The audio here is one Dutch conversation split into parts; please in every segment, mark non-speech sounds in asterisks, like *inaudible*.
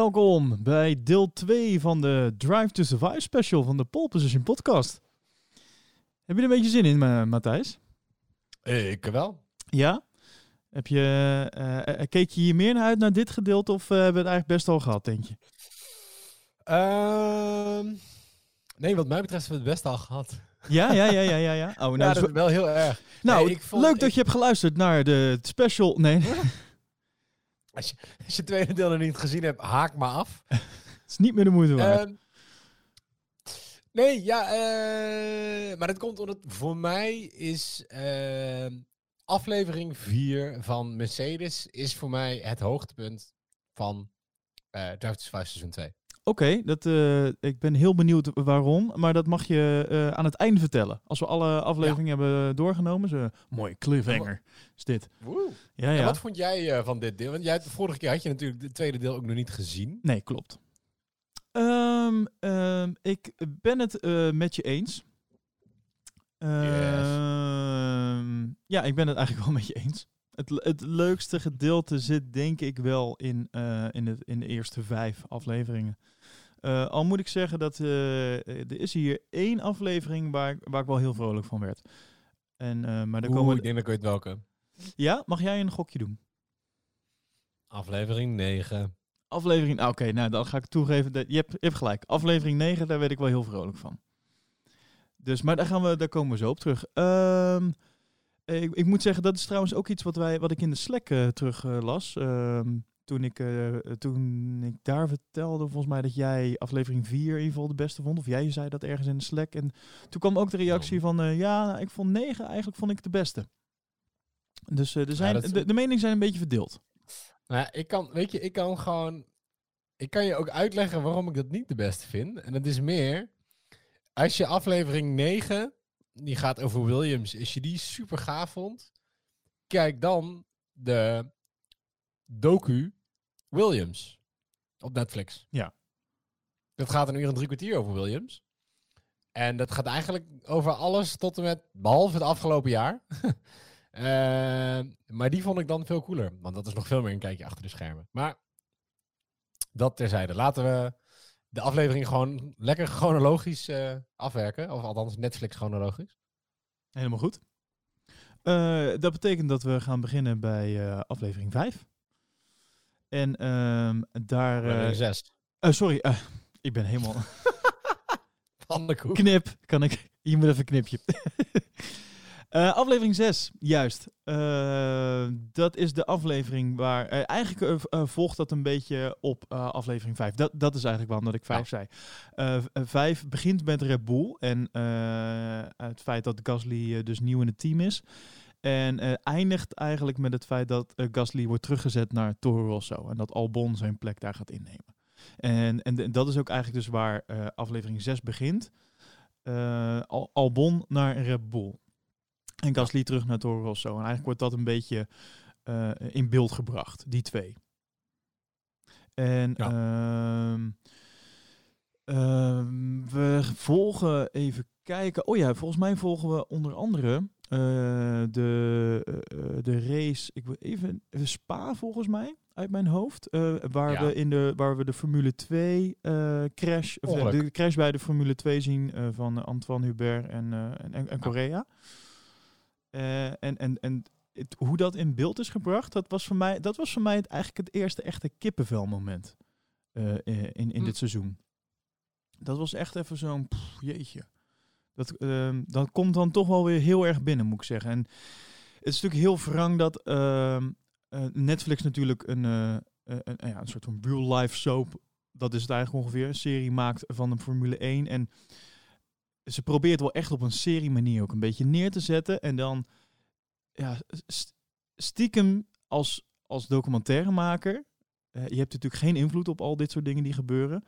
Welkom bij deel 2 van de Drive to Survive special van de Pole Position podcast. Heb je er een beetje zin in, Ma- Matthijs? Ik wel. Ja? Heb je, eh, eh, keek je hier meer naar uit naar dit gedeelte of eh, hebben we het eigenlijk best al gehad, denk je? Ehm, nee, wat mij betreft hebben we het best al gehad. Ja, ja, ja, ja, ja. ja. *laughs* Oh, nou, ja, dat is wel heel erg. nou Nee, ik vond- leuk dat ik- je hebt geluisterd naar de special. Nee, *laughs* Als je, als je het tweede deel nog niet gezien hebt, haak maar af. *laughs* het is niet meer de moeite waard. Ehm, nee, ja, eh, maar dat komt omdat voor mij is ehm, aflevering 4 van Mercedes is voor mij het hoogtepunt van eh Drive to Survive seizoen 2. Oké, dat, eh, ik ben heel benieuwd waarom, maar dat mag je eh, aan het einde vertellen. Als we alle afleveringen hebben doorgenomen, zo mooi cliffhanger is dit. Woe. Ja, En ja. wat vond jij eh, van dit deel? Want jij, de vorige keer had je natuurlijk het tweede deel ook nog niet gezien. Nee, klopt. Ehm, ehm, ik ben het met je eens. Ehm, Ja, ik ben het eigenlijk *laughs* wel met je eens. Het, het leukste gedeelte zit denk ik wel in, in, het, in de eerste vijf afleveringen. Eh, al moet ik zeggen dat eh, er is hier één aflevering waar, ik- waar ik wel heel vrolijk van werd. En, eh, maar dan Oeh, komen ik denk dat ik weet welke. Ja, mag jij een gokje doen? Aflevering 9. Aflevering, ah, oké, nou dan ga ik toegeven. Dat, je, hebt, je hebt gelijk. Aflevering 9, daar werd ik wel heel vrolijk van. Dus, maar daar, gaan we, daar komen we zo op terug. Ehm, ik, ik moet zeggen, dat is trouwens ook iets wat, wij, wat ik in de Slack terug las. Ehm, toen, ik, eh, toen ik daar vertelde, volgens mij dat jij aflevering 4 in ieder geval de beste vond. Of jij zei dat ergens in de Slack. En toen kwam ook de reactie van, eh, ja, ik vond 9 eigenlijk vond ik de beste. Dus eh, er zijn, is- de, de meningen zijn een beetje verdeeld. Nou ja, ik kan, weet je, ik kan gewoon... Ik kan je ook uitleggen waarom ik dat niet de beste vind. En dat is meer... Als je aflevering 9, die gaat over Williams, als je die super gaaf vond, kijk dan de docu Williams op Netflix. Ja. Dat gaat een uur en drie kwartier over Williams. En dat gaat eigenlijk over alles tot en met, behalve het afgelopen jaar. *laughs* Eh, maar die vond ik dan veel cooler. Want dat is nog veel meer een kijkje achter de schermen. Maar dat terzijde. Laten we de aflevering gewoon lekker chronologisch eh, afwerken. Of althans Netflix chronologisch. Helemaal goed. Eh, dat betekent dat we gaan beginnen bij aflevering 5. En ehm, daar... Eh, zes. eh, sorry, eh, ik ben helemaal... *laughs* Van de koek. Knip, kan ik... Je moet even een knipje. *laughs* Eh, aflevering 6, juist. Dat is de aflevering waar... eigenlijk volgt dat een beetje op aflevering 5. Dat, dat is eigenlijk waarom dat ik 5 zei. Eh, v- eh, 5 begint met Red Bull en het feit dat Gasly dus nieuw in het team is. En eh, eindigt eigenlijk met het feit dat eh, Gasly wordt teruggezet naar Toro Rosso. En dat Albon zijn plek daar gaat innemen. En, en dat is ook eigenlijk dus waar eh, aflevering 6 begint. Al- Albon naar Red Bull. En Gasly terug naar Toro Rosso. En eigenlijk wordt dat een beetje in beeld gebracht, die twee. En Ja. ehm, ehm, we volgen even kijken. Oh ja, volgens mij volgen we onder andere de, eh, eh, de race. Ik wil even, even Spa volgens mij uit mijn hoofd. eh, waar, Ja. we in de, waar we de Formule 2 eh, crash, of, eh, de crash bij de Formule 2 zien eh, van Antoine Hubert en, eh, en, en. Eh, en en, en het- hoe dat in beeld is gebracht, dat was voor mij, dat was voor mij het, eigenlijk het eerste echte kippenvelmoment eh, eh, in, in Hm. dit seizoen. Dat was echt even zo'n, jeetje. Dat, ehm, dat komt dan toch wel weer heel erg binnen, moet ik zeggen. En het is natuurlijk heel wrang dat ehm, eh, Netflix natuurlijk een, eh, eh, een, ja, een soort van real life soap, dat is het eigenlijk ongeveer, een serie maakt van de Formule 1. En ze probeert wel echt op een serie manier ook een beetje neer te zetten. En dan ja, st- stiekem als, als documentairemaker, eh, je hebt natuurlijk geen invloed op al dit soort dingen die gebeuren.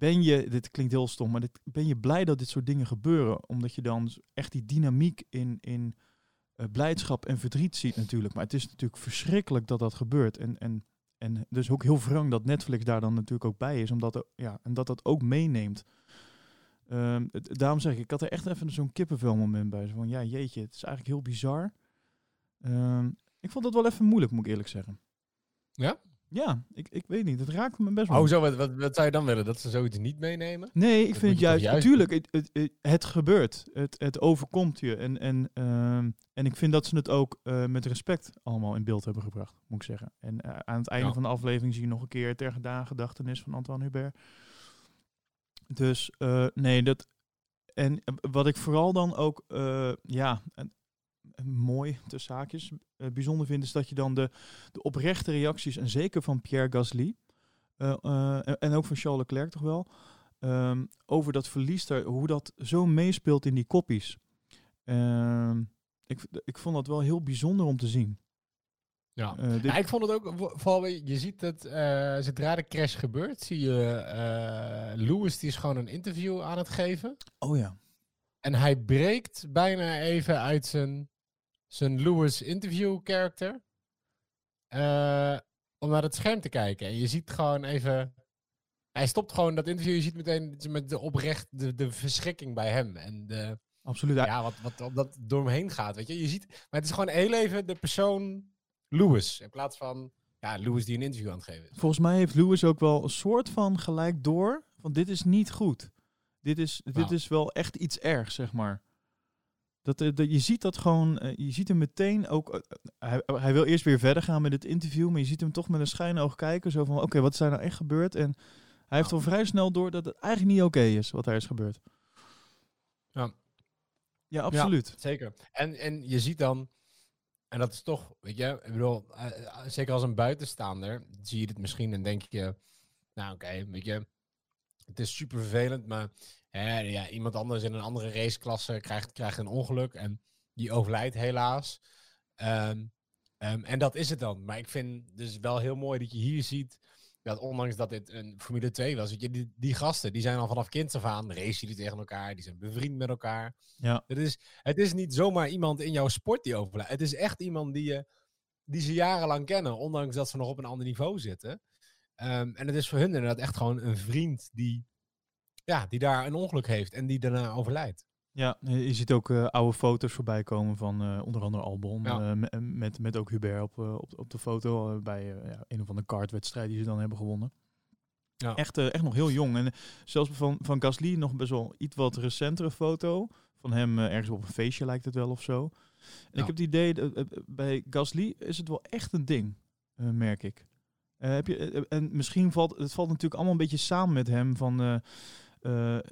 Ben je, dit klinkt heel stom, maar ben je blij dat dit soort dingen gebeuren? Omdat je dan echt die dynamiek in, in eh, blijdschap en verdriet ziet natuurlijk. Maar het is natuurlijk verschrikkelijk dat dat gebeurt. En, en, en dus ook heel wrang dat Netflix daar dan natuurlijk ook bij is. Omdat ja, en dat dat ook meeneemt. Ehm, daarom zeg ik, ik had er echt even zo'n kippenvelmoment bij. Zo van, ja jeetje, het is eigenlijk heel bizar. Ehm, ik vond dat wel even moeilijk, moet ik eerlijk zeggen. Ja? Ja, ik, ik weet niet. Het raakte me best wel. Oh, zo, wat, wat, wat zou je dan willen? Dat ze zoiets niet meenemen? Nee, ik Dat vind toch juist, juist natuurlijk, het, het, het, het gebeurt. Het, het overkomt je. En, en, ehm, en ik vind dat ze het ook eh, met respect allemaal in beeld hebben gebracht, moet ik zeggen. En eh, aan het einde Ja. van de aflevering zie je nog een keer ter gedachtenis van Antoine Hubert. Dus eh, nee, dat. En wat ik vooral dan ook, ja, mooi tussen haakjes, eh, bijzonder vind, is dat je dan de, de oprechte reacties, en zeker van Pierre Gasly, eh, eh, en, ook van Charles Leclerc toch wel, ehm, over dat verlies, daar, hoe dat zo meespeelt in die koppies. Ehm, ik, ik vond dat wel heel bijzonder om te zien. Ja. Dit- Ja, ik vond het ook, vo- vooral, je ziet het, eh, zodra de crash gebeurt, zie je Lewis, die is gewoon een interview aan het geven. oh ja. En hij breekt bijna even uit zijn, zijn Lewis interview character. eh, om naar het scherm te kijken. En je ziet gewoon even. Hij stopt gewoon dat interview. Je ziet meteen met de oprecht de, de verschrikking bij hem. En de, Absoluut. Ja, wat, wat op dat door hem heen gaat. Weet je? je ziet. Maar het is gewoon heel even de persoon Lewis. In plaats van. Ja, Lewis die een interview aan het geven is. Volgens mij heeft Lewis ook wel een soort van gelijk door. Van dit is niet goed. Dit is, dit Nou. is wel echt iets ergs, zeg maar. Dat, eh, dat, je ziet dat gewoon, eh, je ziet hem meteen ook. eh, hij, hij wil eerst weer verder gaan met het interview, maar je ziet hem toch met een schijnoog kijken. Zo van: oké, wat is daar nou echt gebeurd? En hij heeft al vrij snel door dat het eigenlijk niet oké is wat er is gebeurd. Ja. Ja, absoluut. Zeker. En, en je ziet dan, en dat is toch, weet je, ik bedoel, zeker als een buitenstaander, zie je dit misschien en denk je, nou oké, weet je, het is super vervelend, maar hè, ja, iemand anders in een andere raceklasse krijgt, krijgt een ongeluk en die overlijdt helaas. Ehm, ehm, en dat is het dan. Maar ik vind dus wel heel mooi dat je hier ziet dat ondanks dat dit een Formule 2 was, weet je, die, die gasten, die zijn al vanaf kind af aan, racen die tegen elkaar, die zijn bevriend met elkaar. Ja. Het is, het is niet zomaar iemand in jouw sport die overlijdt. Het is echt iemand die, je, die ze jarenlang kennen, ondanks dat ze nog op een ander niveau zitten. Ehm, en het is voor hun inderdaad echt gewoon een vriend die, ja, die daar een ongeluk heeft en die daarna overlijdt. Ja, je je ziet ook eh, oude foto's voorbij komen van eh, onder andere Albon. Ja. eh, met, met ook Hubert op, eh, op, op de foto eh, bij eh, ja, een of andere kartwedstrijd die ze dan hebben gewonnen. Ja. Echt, eh, echt nog heel jong. En eh, zelfs van, van Gasly nog best wel iets wat recentere foto. Van hem eh, ergens op een feestje lijkt het wel of zo. En ik heb het idee, dat, eh, bij Gasly is het wel echt een ding, eh, merk ik. Eh, heb je, eh, en misschien valt het valt natuurlijk allemaal een beetje samen met hem van eh, eh,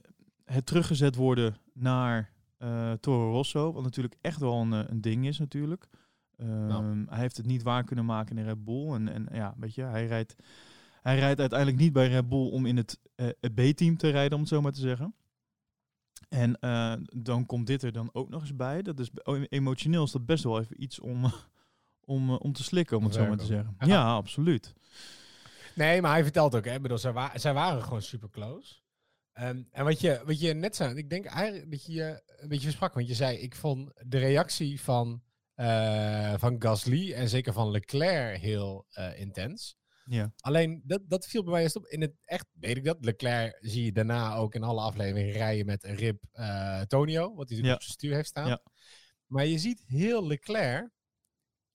het teruggezet worden naar eh, Toro Rosso, wat natuurlijk echt wel een, eh, een ding is natuurlijk. Ehm, Hij heeft het niet waar kunnen maken in Red Bull en, en ja, weet je, hij rijdt, hij rijdt uiteindelijk niet bij Red Bull om in het, eh, B-team te rijden, om het zo maar te zeggen. En eh, dan komt dit er dan ook nog eens bij. Dat is oh, emotioneel is dat best wel even iets om, *laughs* om, eh, om te slikken, om het zo maar te zeggen. Ja. Ja, absoluut. Nee, maar hij vertelt ook, hè, bedoel, zij, wa- zij waren gewoon super close. Ehm, en wat je, wat je net zei, ik denk eigenlijk dat je je een beetje versprak. Want je zei, ik vond de reactie van, eh, van Gasly en zeker van Leclerc heel eh, intens. Ja, Alleen, dat, dat viel bij mij eerst op. In het echt, weet ik dat, Leclerc zie je daarna ook in alle afleveringen rijden met een rib eh, Tonio, wat hij Ja. op zijn stuur heeft staan. Ja. Maar je ziet heel Leclerc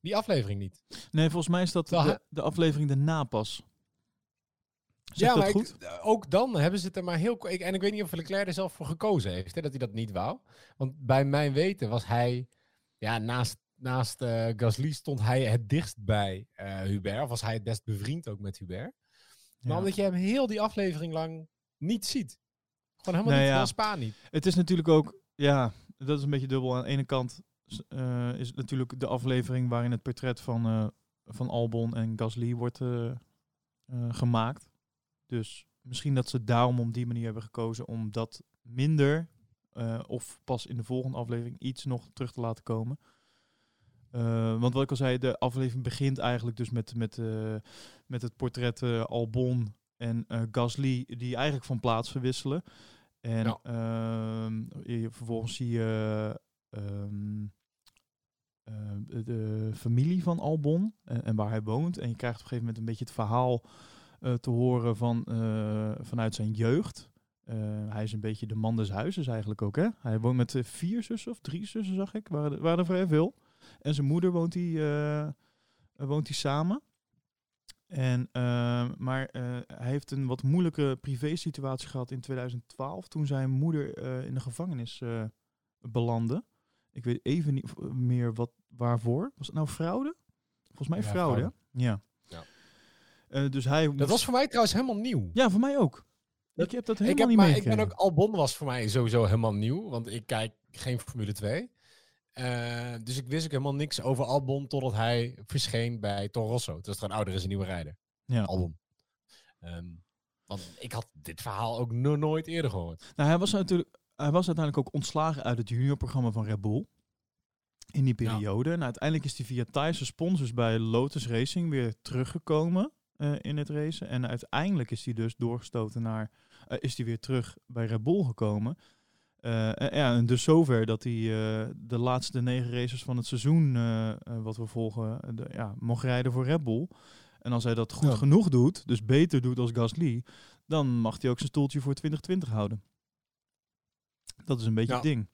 die aflevering niet. nee, volgens mij is dat de, de aflevering daarna pas. Zeg ja, dat maar goed? Ook dan hebben ze het er maar heel... Ik, en ik weet niet of Leclerc er zelf voor gekozen heeft, hè, dat hij dat niet wou. Want bij mijn weten was hij, ja, naast, naast eh, Gasly stond hij het dichtst bij eh, Hubert. Of was hij het best bevriend ook met Hubert. Maar Ja. omdat je hem heel die aflevering lang niet ziet. Gewoon helemaal niet, ja. Spa niet. Het is natuurlijk ook, ja, dat is een beetje dubbel. Aan de ene kant eh, is natuurlijk de aflevering waarin het portret van, eh, van Albon en Gasly wordt eh, gemaakt. Dus misschien dat ze daarom op die manier hebben gekozen om dat minder of pas in de volgende aflevering iets nog terug te laten komen. Want wat ik al zei, de aflevering begint eigenlijk dus met, met, met het portret Albon en Gasly die eigenlijk van plaats verwisselen. En Ja. ehm, vervolgens zie je ehm, eh, de, familie van Albon en, waar hij woont. En je krijgt op een gegeven moment een beetje het verhaal eh, te horen van, eh, vanuit zijn jeugd. Eh, hij is een beetje de man des huizes eigenlijk ook, hè? Hij woont met vier zussen of drie zussen, zag ik. Waren er, waren er vrij veel. En zijn moeder woont hij, woont hij samen. En, eh, maar hij heeft een wat moeilijke privé-situatie gehad in 2012 toen zijn moeder in de gevangenis belandde. Ik weet even niet v- meer wat, waarvoor. Was het nou fraude? Volgens mij Ja, fraude. fraude. Ja. Ja. Eh, dus hij. Dat was voor mij trouwens helemaal nieuw. Ja, voor mij ook. Dat- ik heb dat ik, helemaal heb, niet maar, ik ben ook, Albon was voor mij sowieso helemaal nieuw, want ik kijk geen Formule 2. Eh, dus ik wist ook helemaal niks over Albon totdat hij verscheen bij Toro Rosso. Het was gewoon ouder is een nieuwe rijder. Ja. Albon. Ehm, want ik had dit verhaal ook nog nooit eerder gehoord. Nou, hij was natuurlijk, hij was uiteindelijk ook ontslagen uit het juniorprogramma van Red Bull. In die Ja. periode. En uiteindelijk is hij via Thaise sponsors bij Lotus Racing weer teruggekomen eh, in het racen. En uiteindelijk is hij dus doorgestoten naar, eh, is hij weer terug bij Red Bull gekomen. Eh, en, ja, en dus zover dat hij de laatste negen races van het seizoen, wat we volgen, de, ja, mocht rijden voor Red Bull. En als hij dat goed Ja. genoeg doet, dus beter doet als Gasly, dan mag hij ook zijn stoeltje voor 2020 houden. Dat is een beetje Ja. het ding.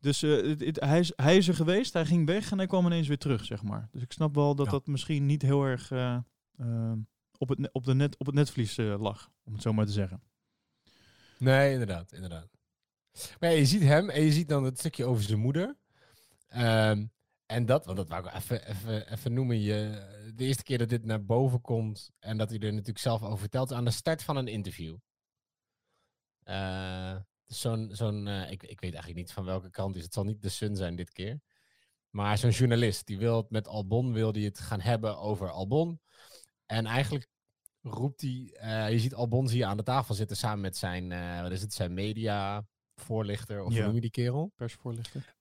Dus eh, het- het- hij, is, hij is er geweest, hij ging weg en hij kwam ineens weer terug, zeg maar. Dus ik snap wel dat Ja. dat misschien niet heel erg eh, eh, op, het, op, de net, op het netvlies lag, om het zo maar te zeggen. Nee, inderdaad, inderdaad. Maar ja, je ziet hem en je ziet dan het stukje over zijn moeder. Ehm, en dat, want dat wou ik even, even, even noemen. Je, de eerste keer dat dit naar boven komt en dat hij er natuurlijk zelf over vertelt, aan de start van een interview. Eh, dus zo'n, zo'n eh, ik, ik weet eigenlijk niet van welke kant is. Het zal niet de Sun zijn dit keer. Maar zo'n journalist, die wil het met Albon, wil die het gaan hebben over Albon. En eigenlijk roept hij, eh, je ziet Albon zie je aan de tafel zitten samen met zijn, eh, wat is het, zijn media voorlichter, of Ja. hoe noem je die kerel? Persvoorlichter.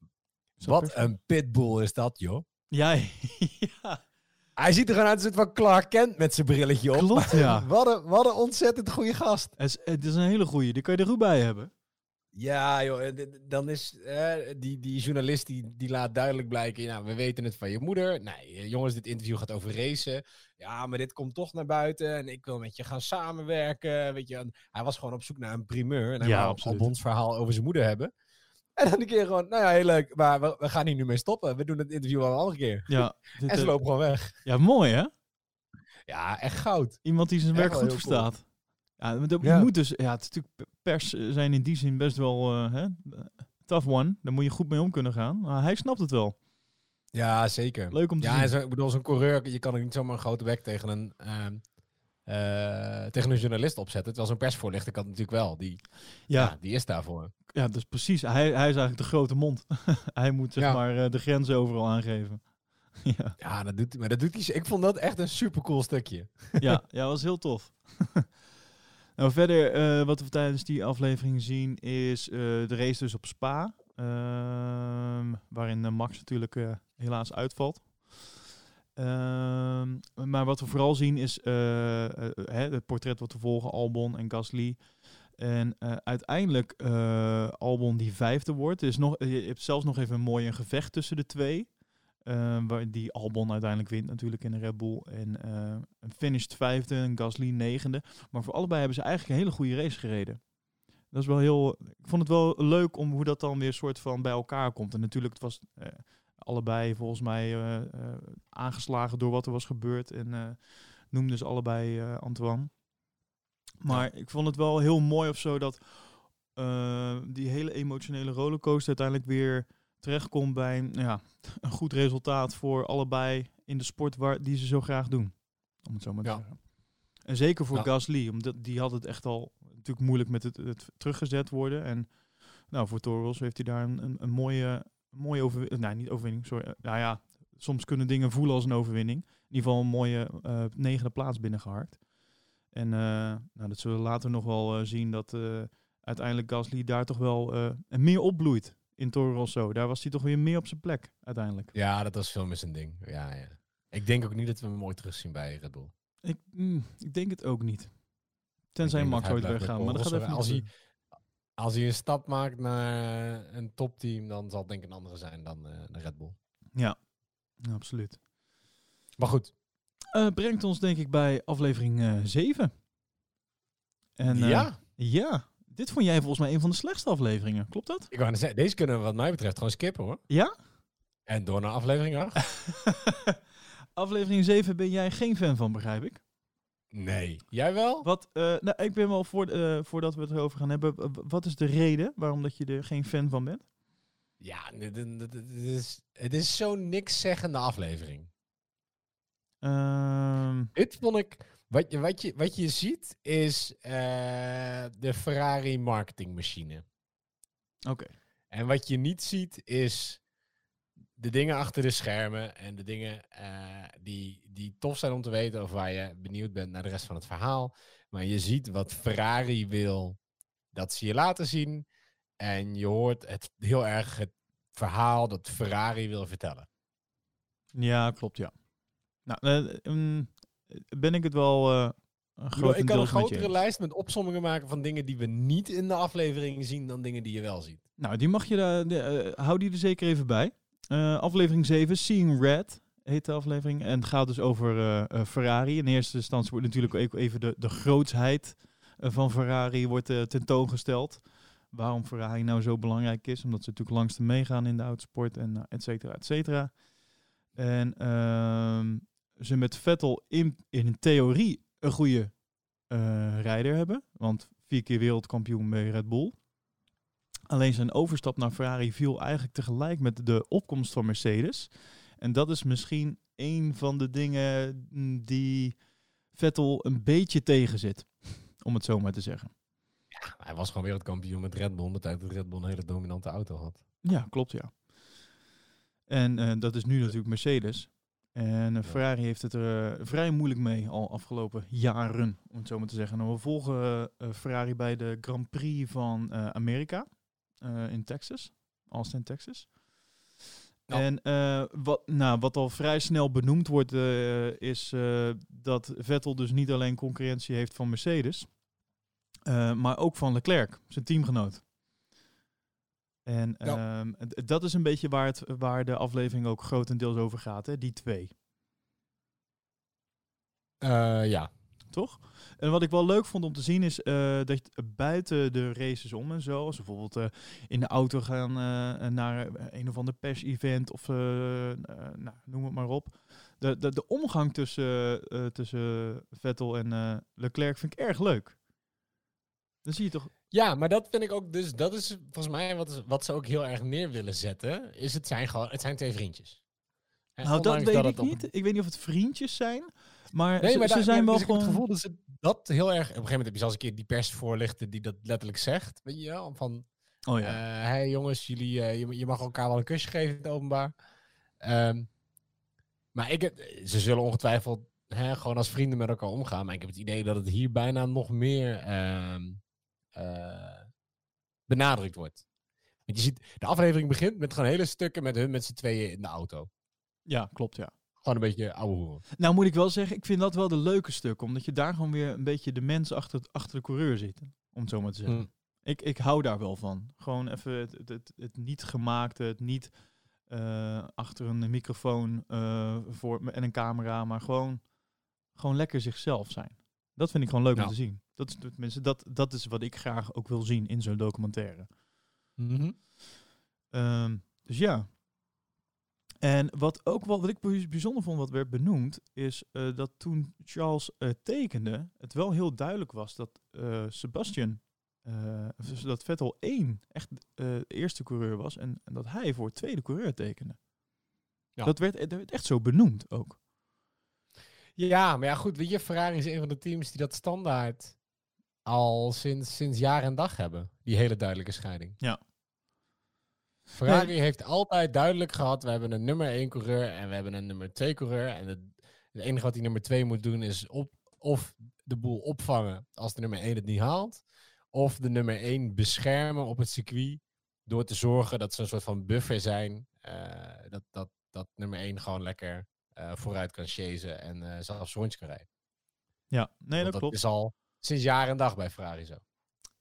Wat een pitbull is dat, joh. Ja, *laughs* ja, Hij ziet er gewoon uit als soort van Clark Kent met zijn brilletje op. klopt ja. *laughs* Wat een, wat een ontzettend goede gast. Het is, het is een hele goeie, die kan je er goed bij hebben. Ja, joh. eh, Dan is eh, die, die journalist die, die laat duidelijk blijken. Nou, we weten het van je moeder. Nee, eh, jongens, dit interview gaat over racen. Ja, maar dit komt toch naar buiten. En ik wil met je gaan samenwerken. Weet je, hij was gewoon op zoek naar een primeur. En hij Ja, wou. Albons verhaal over zijn moeder hebben. En dan een keer gewoon, nou ja, heel leuk. Maar we, we gaan hier nu mee stoppen. We doen het interview wel een andere keer. Ja, dit, *laughs* En ze lopen gewoon weg. ja, mooi hè? Ja, echt goud. Iemand die zijn Echt werk goed cool. Ja, dat, Ja. Je moet dus, ja, het is natuurlijk pers eh, zijn in die zin best wel eh, hè, tough one. Daar moet je goed mee om kunnen gaan. Maar hij snapt het wel. Ja, zeker. Leuk om te Ja, zien. en zo, ik bedoel, zo'n coureur, je kan ook niet zomaar een grote bek tegen een, ehm, eh, tegen een journalist opzetten. Terwijl zo'n persvoorlichter kan natuurlijk wel. Die, ja. ja, die is daarvoor. ja, dus precies. Hij, hij is eigenlijk de grote mond. *laughs* hij moet zeg Ja. maar eh, de grenzen overal aangeven. *laughs* ja, Ja, dat doet, maar dat doet hij. Ik vond dat echt een super cool stukje. ja, *laughs* ja, was heel tof. Nou, verder, eh, wat we tijdens die aflevering zien, is eh, de race dus op Spa. ehm, waarin eh, Max natuurlijk helaas uitvalt. Ehm, maar wat we vooral zien is het portret wat we volgen, Albon en Gasly. En uiteindelijk Albon die vijfde wordt. Is nog, je hebt zelfs nog even een mooi een gevecht tussen de twee. Uh, waar die Albon uiteindelijk wint natuurlijk in de Red Bull. En uh, een finished vijfde en Gasly negende. Maar voor allebei hebben ze eigenlijk een hele goede race gereden. Dat is wel heel... Ik vond het wel leuk om hoe dat dan weer soort van bij elkaar komt. En natuurlijk, het was uh, allebei volgens mij uh, aangeslagen door wat er was gebeurd. En noemden ze allebei Antoine. Maar ja. ik vond het wel heel mooi of zo dat die hele emotionele rollercoaster uiteindelijk weer terechtkomt bij nou ja, *laughs* een goed resultaat voor allebei in de sport waar, die ze zo graag doen. Om het zo maar te Ja. zeggen. En zeker voor Ja. Gasly, omdat die had het echt al natuurlijk moeilijk met het, het teruggezet worden. En nou, voor Toro Rosso heeft hij daar een, een, een mooie, een mooie overwinning. Nee, niet overwinning, sorry. Eh, Nou ja, soms kunnen dingen voelen als een overwinning. In ieder geval een mooie uh, negende plaats binnengeharkt. En uh, nou, dat zullen we later nog wel uh, zien dat uiteindelijk Gasly daar toch wel meer opbloeit in Toro Rosso. Daar was hij toch weer meer op zijn plek uiteindelijk. Ja, dat was veel meer zijn ding. Ja, ja. Ik denk ook niet dat we hem ooit terugzien bij Red Bull. Ik, mm, ik denk het ook niet. Tenzij Max ooit bij Maar dat gaat even Als hij, als hij een stap maakt naar een topteam, dan zal het denk ik een andere zijn dan uh, de Red Bull. Ja, ja absoluut. Maar goed. Uh, brengt ons denk ik bij aflevering uh, 7. En, uh, ja? Ja. Dit vond jij volgens mij een van de slechtste afleveringen. Klopt dat? Ik wou zeggen, deze kunnen we wat mij betreft gewoon skippen hoor. Ja? En door naar aflevering 8. *laughs* aflevering 7 ben jij geen fan van, begrijp ik. Nee. Jij wel? Wat, eh, nou, ik ben wel voor, eh, voordat we het erover gaan hebben. Wat is de reden waarom dat je er geen fan van bent? Ja, dit, dit- dit- dit is, het is zo'n niks zeggende aflevering. Ehm, Dit vond ik. Wat je, wat je, wat je ziet is eh, de Ferrari marketingmachine. Oké. En wat je niet ziet is de dingen achter de schermen en de dingen eh, die, die tof zijn om te weten of waar je benieuwd bent naar de rest van het verhaal. Maar je ziet wat Ferrari wil dat ze je laten zien. En je hoort het heel erg het verhaal dat Ferrari wil vertellen. Ja, klopt, ja. Nou, mm, ben ik het wel eh Ik, kan een grotere lijst met opsommingen maken van dingen die we niet in de aflevering zien dan dingen die je wel ziet. Nou, die mag je daar, de, eh, hou die er zeker even bij. Eh, aflevering 7, Seeing Red heet de aflevering. En het gaat dus over Ferrari. In eerste instantie wordt natuurlijk ook even de, de grootsheid van Ferrari wordt, tentoongesteld. Waarom Ferrari nou zo belangrijk is. Omdat ze natuurlijk langst meegaan in de autosport en et cetera, et cetera. En ehm, ze met Vettel in, in theorie een goede eh, rijder hebben. Want vier keer wereldkampioen bij Red Bull. Alleen zijn overstap naar Ferrari viel eigenlijk tegelijk met de opkomst van Mercedes. En dat is misschien een van de dingen mm, die Vettel een beetje tegenzit. Om het zo maar te zeggen. Hij was gewoon wereldkampioen met Red Bull, omdat dat Red Bull een hele dominante auto had. Ja, klopt ja. En eh, dat is nu natuurlijk Mercedes. En eh, Ferrari heeft het er eh, vrij moeilijk mee al afgelopen jaren, om het zo maar te zeggen. Nou, we volgen eh, Ferrari bij de Grand Prix van Amerika in Texas, Austin, Texas. En wat, nou, wat al vrij snel benoemd wordt, is dat Vettel dus niet alleen concurrentie heeft van Mercedes, maar ook van Leclerc, zijn teamgenoot. En Ja. ehm, dat is een beetje waar, het, waar de aflevering ook grotendeels over gaat, hè? die twee. Eh, ja. Toch? En wat ik wel leuk vond om te zien is eh, dat je buiten de races om en zo, als bijvoorbeeld eh, in de auto gaan naar een of ander pers-event of nou, noem het maar op. De, de, de omgang tussen, tussen Vettel en Leclerc vind ik erg leuk. Dan zie je toch. Ja, maar dat vind ik ook dus, dat is volgens mij wat, wat ze ook heel erg neer willen zetten, is het zijn gewoon, het zijn twee vriendjes. En Nou, dat weet ik op- niet. Ik weet niet of het vriendjes zijn, maar, Nee, ze, maar ze daar- zijn wel dus ik gewoon. het gevoel dat ze dat heel erg... Op een gegeven moment heb je zelfs een keer die persvoorlichter die dat letterlijk zegt. Weet je wel? Van, Oh ja. hey jongens, jullie, eh, je, je mag elkaar wel een kusje geven in het openbaar. Ehm, maar ik, ze zullen ongetwijfeld hè, gewoon als vrienden met elkaar omgaan. Maar ik heb het idee dat het hier bijna nog meer ehm, eh, benadrukt wordt. Want je ziet, de aflevering begint met gewoon hele stukken met hun met z'n tweeën in de auto. ja, klopt ja. Gewoon een beetje ouwe hoeren. Nou moet ik wel zeggen, ik vind dat wel de leuke stuk. Omdat je daar gewoon weer een beetje de mens achter, achter de coureur zit. Om het zo maar te zeggen. Hm. Ik, ik hou daar wel van. Gewoon even het, het, het, het niet gemaakte, het niet eh, achter een microfoon eh, voor, en een camera, maar gewoon, gewoon lekker zichzelf zijn. Dat vind ik gewoon leuk Ja. om te zien. Dat is, tenminste, dat, dat is wat ik graag ook wil zien in zo'n documentaire. Mhm. Ehm, dus ja. En wat ook wel, wat ik bij- bijzonder vond, wat werd benoemd, is eh, dat toen Charles eh, tekende, het wel heel duidelijk was dat eh, Sebastian, dat Vettel één echt de eerste coureur was en, en dat hij voor tweede coureur tekende. Ja. Dat, werd, dat werd echt zo benoemd ook. Ja, maar ja, goed. Weet je, Ferrari is een van de teams die dat standaard al sinds, sinds jaar en dag hebben. Die hele duidelijke scheiding. Ja. Ferrari heeft altijd duidelijk gehad, we hebben een nummer 1 coureur en we hebben een nummer 2 coureur. En het, het enige wat die nummer 2 moet doen is op, of de boel opvangen als de nummer 1 het niet haalt. Of de nummer 1 beschermen op het circuit door te zorgen dat ze een soort van buffer zijn. eh, dat, dat, dat nummer 1 gewoon lekker vooruit kan chasen en eh zelfs rondjes kan rijden. Ja, nee, Want dat klopt. is al sinds jaar en dag bij Ferrari zo.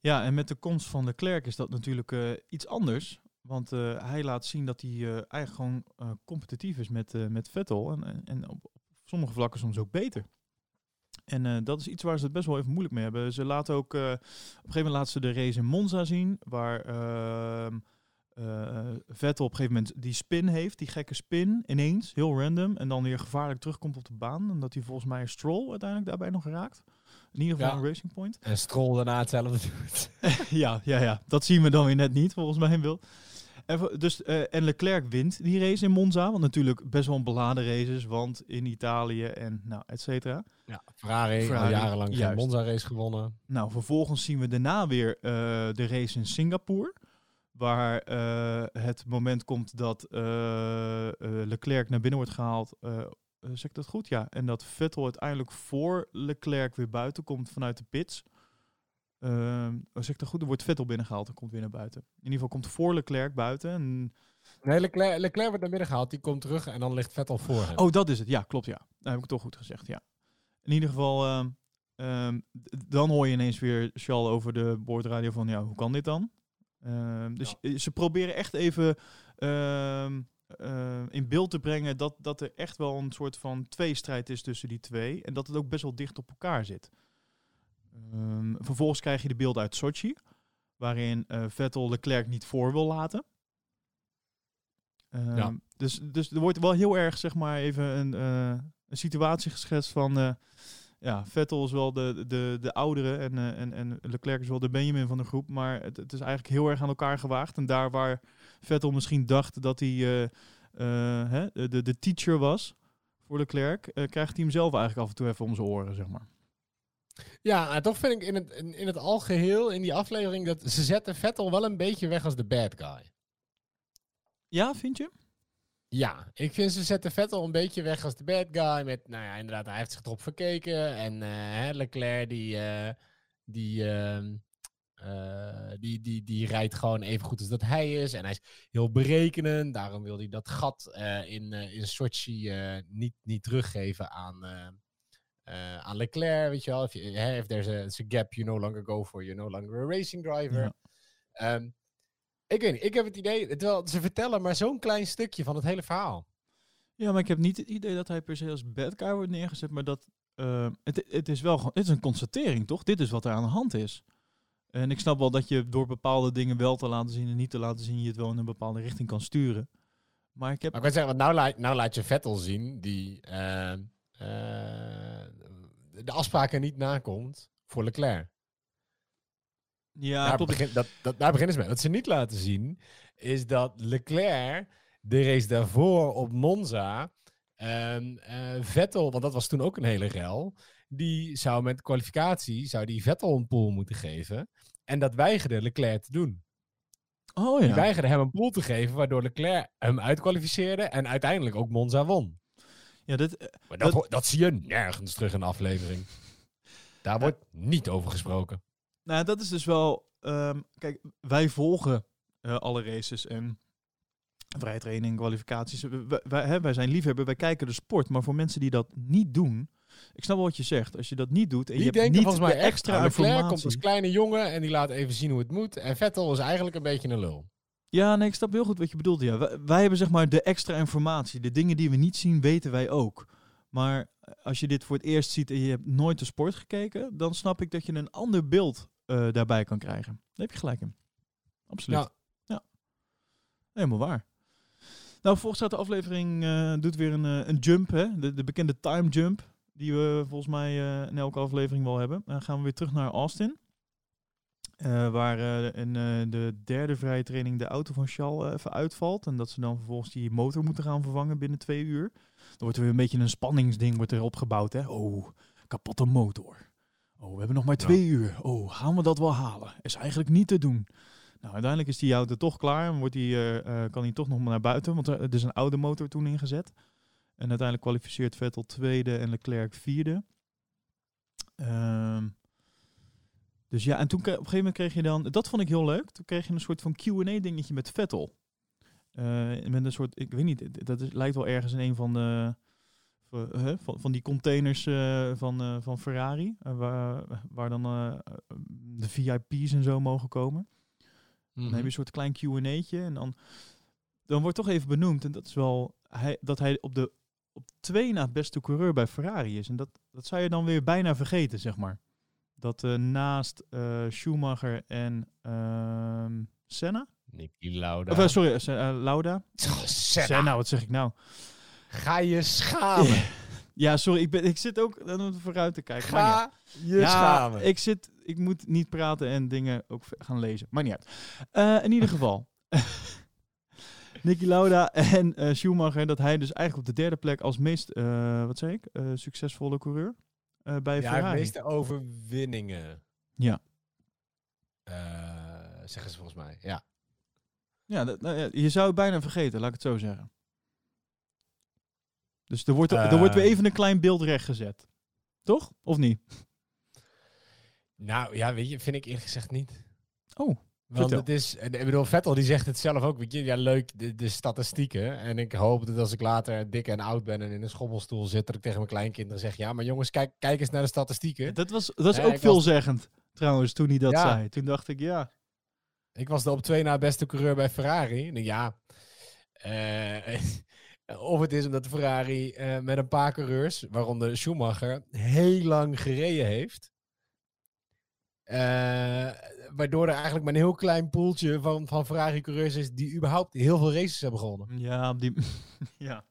Ja, en met de komst van de Klerk is dat natuurlijk eh, iets anders. Want eh, hij laat zien dat hij eh, eigenlijk gewoon eh, competitief is met, eh, met Vettel. En, en, en op, sommige vlakken soms ook beter. En eh, dat is iets waar ze het best wel even moeilijk mee hebben. Ze laten ook, eh, op een gegeven moment laten ze de race in Monza zien. Waar eh, Vettel op een gegeven moment die spin heeft, die gekke spin, ineens, heel random. En dan weer gevaarlijk terugkomt op de baan. En dat hij volgens mij Stroll uiteindelijk daarbij nog raakt. In ieder geval Ja. een Racing Point. En Stroll daarna hetzelfde doet. *laughs* ja, ja, ja, dat zien we dan weer net niet, volgens mij in beeld. En, dus, eh, en Leclerc wint die race in Monza. Want natuurlijk best wel een beladen race is. Want in Italië en nou, et cetera. Ja, Ferrari, Ferrari, al jarenlang geen juist. Monza-race gewonnen. Nou, vervolgens zien we daarna weer eh, de race in Singapore. Waar eh, het moment komt dat eh, eh, Leclerc naar binnen wordt gehaald. eh, eh, zeg ik dat goed? Ja. En dat Vettel uiteindelijk voor Leclerc weer buiten komt vanuit de pits. Ehm oh, zeg ik dat goed? Er wordt Vettel binnengehaald en komt weer naar buiten. In ieder geval komt voor Leclerc buiten. En... Nee, Leclerc, Leclerc wordt naar binnen gehaald. Die komt terug en dan ligt Vettel voor hem. Oh, dat is het. Ja, klopt. Ja. Dat heb ik toch goed gezegd. Ja. In ieder geval, ehm, ehm, dan hoor je ineens weer Charles over de boordradio van, ja, hoe kan dit dan? Ehm, dus eh, ze proberen echt even ehm, eh, in beeld te brengen dat, dat er echt wel een soort van tweestrijd is tussen die twee. En dat het ook best wel dicht op elkaar zit. Ehm, vervolgens krijg je de beelden uit Sochi, waarin eh, Vettel Leclerc niet voor wil laten. Ja. dus, dus er wordt wel heel erg, zeg maar, even een, een situatie geschetst van... ja, Vettel is wel de, de, de oudere en, eh, en, en Leclerc is wel de Benjamin van de groep. Maar het, het is eigenlijk heel erg aan elkaar gewaagd. En daar waar Vettel misschien dacht dat hij hè, de, de, teacher was voor Leclerc... krijgt hij hem zelf eigenlijk af en toe even om zijn oren, zeg maar. Ja, en toch vind ik in het, in, in het algeheel, in die aflevering, dat ze zetten Vettel wel een beetje weg als de bad guy. Ja, vind je? Ja, ik vind ze zetten Vettel een beetje weg als de bad guy. Met, nou ja, inderdaad, hij heeft zich erop verkeken. En hè, Leclerc, die, eh, die, ehm, eh, die, die, die rijdt gewoon even goed als dat hij is. En hij is heel berekenend. Daarom wil hij dat gat in, in Sochi niet, niet teruggeven aan, aan Leclerc. Weet je wel, if, you, if there's a, gap you no longer go for, you're no longer a racing driver. Ja. Ehm, ik weet niet, ik heb het idee, terwijl ze vertellen maar zo'n klein stukje van het hele verhaal. Ja, maar ik heb niet het idee dat hij per se als bad guy wordt neergezet. Maar dat eh, het, het is wel gewoon, het is een constatering, toch? Dit is wat er aan de hand is. En ik snap wel dat je door bepaalde dingen wel te laten zien en niet te laten zien, je het wel in een bepaalde richting kan sturen. Maar ik heb. Maar ik wil zeggen, want nou, laat, nou laat je Vettel zien die eh, eh, de afspraken niet nakomt voor Leclerc. Ja, daar, klopt. begin, dat, dat, daar beginnen ze mee. Wat ze niet laten zien, is dat Leclerc de race daarvoor op Monza, ehm, eh, Vettel, want dat was toen ook een hele rel, die zou met kwalificatie, zou die Vettel een pool moeten geven. En dat weigerde Leclerc te doen. Oh Die ja. weigerde hem een pool te geven, waardoor Leclerc hem uitkwalificeerde en uiteindelijk ook Monza won. ja dit, eh, Maar dat, Dat- zie je nergens terug in de aflevering. Daar wordt niet over gesproken. Nou, dat is dus wel. ehm, kijk, wij volgen eh, alle races en vrije training, kwalificaties. Wij, wij- wij, hè, wij zijn liefhebber, wij kijken de sport. Maar voor mensen die dat niet doen. Ik snap wel wat je zegt. Als je dat niet doet en Die je hebt denken niet volgens mij de extra nou, informatie. komt als kleine jongen en die laat even zien hoe het moet. En Vettel is eigenlijk een beetje een lul. Ja, nee, ik snap heel goed wat je bedoelt. Ja. Wij, wij hebben zeg maar de extra informatie. De dingen die we niet zien, weten wij ook. Maar als je dit voor het eerst ziet en je hebt nooit de sport gekeken, dan snap ik dat je een ander beeld eh, daarbij kan krijgen. Daar heb je gelijk in. Absoluut. Ja. Ja. Helemaal waar. Nou, volgens staat de aflevering eh, doet weer een, eh, een jump, hè? De, de bekende time jump, die we volgens mij in elke aflevering wel hebben. Dan gaan we weer terug naar Austin. Waar in de derde vrije training de auto van Charles even uitvalt. En dat ze dan vervolgens die motor moeten gaan vervangen binnen twee uur. Dan wordt er weer een beetje een spanningsding wordt er opgebouwd. Hè? Oh, kapotte motor. Oh, we hebben nog maar Ja. twee uur. Oh, gaan we dat wel halen? Is eigenlijk niet te doen. Nou, uiteindelijk is die auto toch klaar. En wordt die, eh, eh, kan hij toch nog maar naar buiten. Want er, er is een oude motor toen ingezet. En uiteindelijk kwalificeert Vettel tweede en Leclerc vierde. Ehm, dus ja, en toen op een gegeven moment kreeg je dan, dat vond ik heel leuk. Toen kreeg je een soort van Q&A dingetje met Vettel. Eh, met een soort, ik weet niet, dat is, lijkt wel ergens in een van de, van, van, die containers eh, van, eh, van Ferrari. eh, waar, waar dan de VIP's en zo mogen komen. Dan heb je een soort klein Q&A'tje en dan, dan wordt toch even benoemd. En dat is wel hij, dat hij op de op twee na beste coureur bij Ferrari is. En dat, dat zou je dan weer bijna vergeten, zeg maar. Dat naast Schumacher en ehm, Senna, Niki Lauda. Of, sorry, Lauda. *laughs* Senna. Senna, wat zeg ik nou? Ga je schamen. *laughs* Ja, sorry, ik, ben, ik zit ook eh, vooruit te kijken. Ga je ja, schamen. ik, zit, ik moet niet praten en dingen ook gaan lezen. Maar niet uit. Eh, in ieder geval. *laughs* Niki Lauda en eh, Schumacher, dat hij dus eigenlijk op de derde plek als meest, eh, wat zei ik, succesvolle coureur bij Ja, Ferrari. meeste overwinningen. Ja. Zeggen ze volgens mij. Ja. Ja, dat, nou ja, je zou het bijna vergeten, laat ik het zo zeggen. Dus er wordt, er wordt weer Eh. even een klein beeld rechtgezet. Toch? Of niet? Nou ja, weet je, vind ik eerlijk gezegd niet. Oh, Want Vertel. het is, ik bedoel, Vettel die zegt het zelf ook, weet je, ja leuk, de, de statistieken. En ik hoop dat als ik later dik en oud ben en in een schommelstoel zit, dat ik tegen mijn kleinkinderen zeg, ja, maar jongens, kijk, kijk eens naar de statistieken. dat was, dat is Ja, ook was- veelzeggend trouwens toen hij dat Ja. zei. Toen dacht ik, ja. Ik was de op twee na beste coureur bij Ferrari. En ja, eh, of het is omdat de Ferrari eh, met een paar coureurs, waaronder Schumacher, heel lang gereden heeft. Eh, waardoor er eigenlijk maar een heel klein poeltje van, van Ferrari-coureurs is die überhaupt heel veel races hebben gewonnen. Ja, die... *laughs* ja.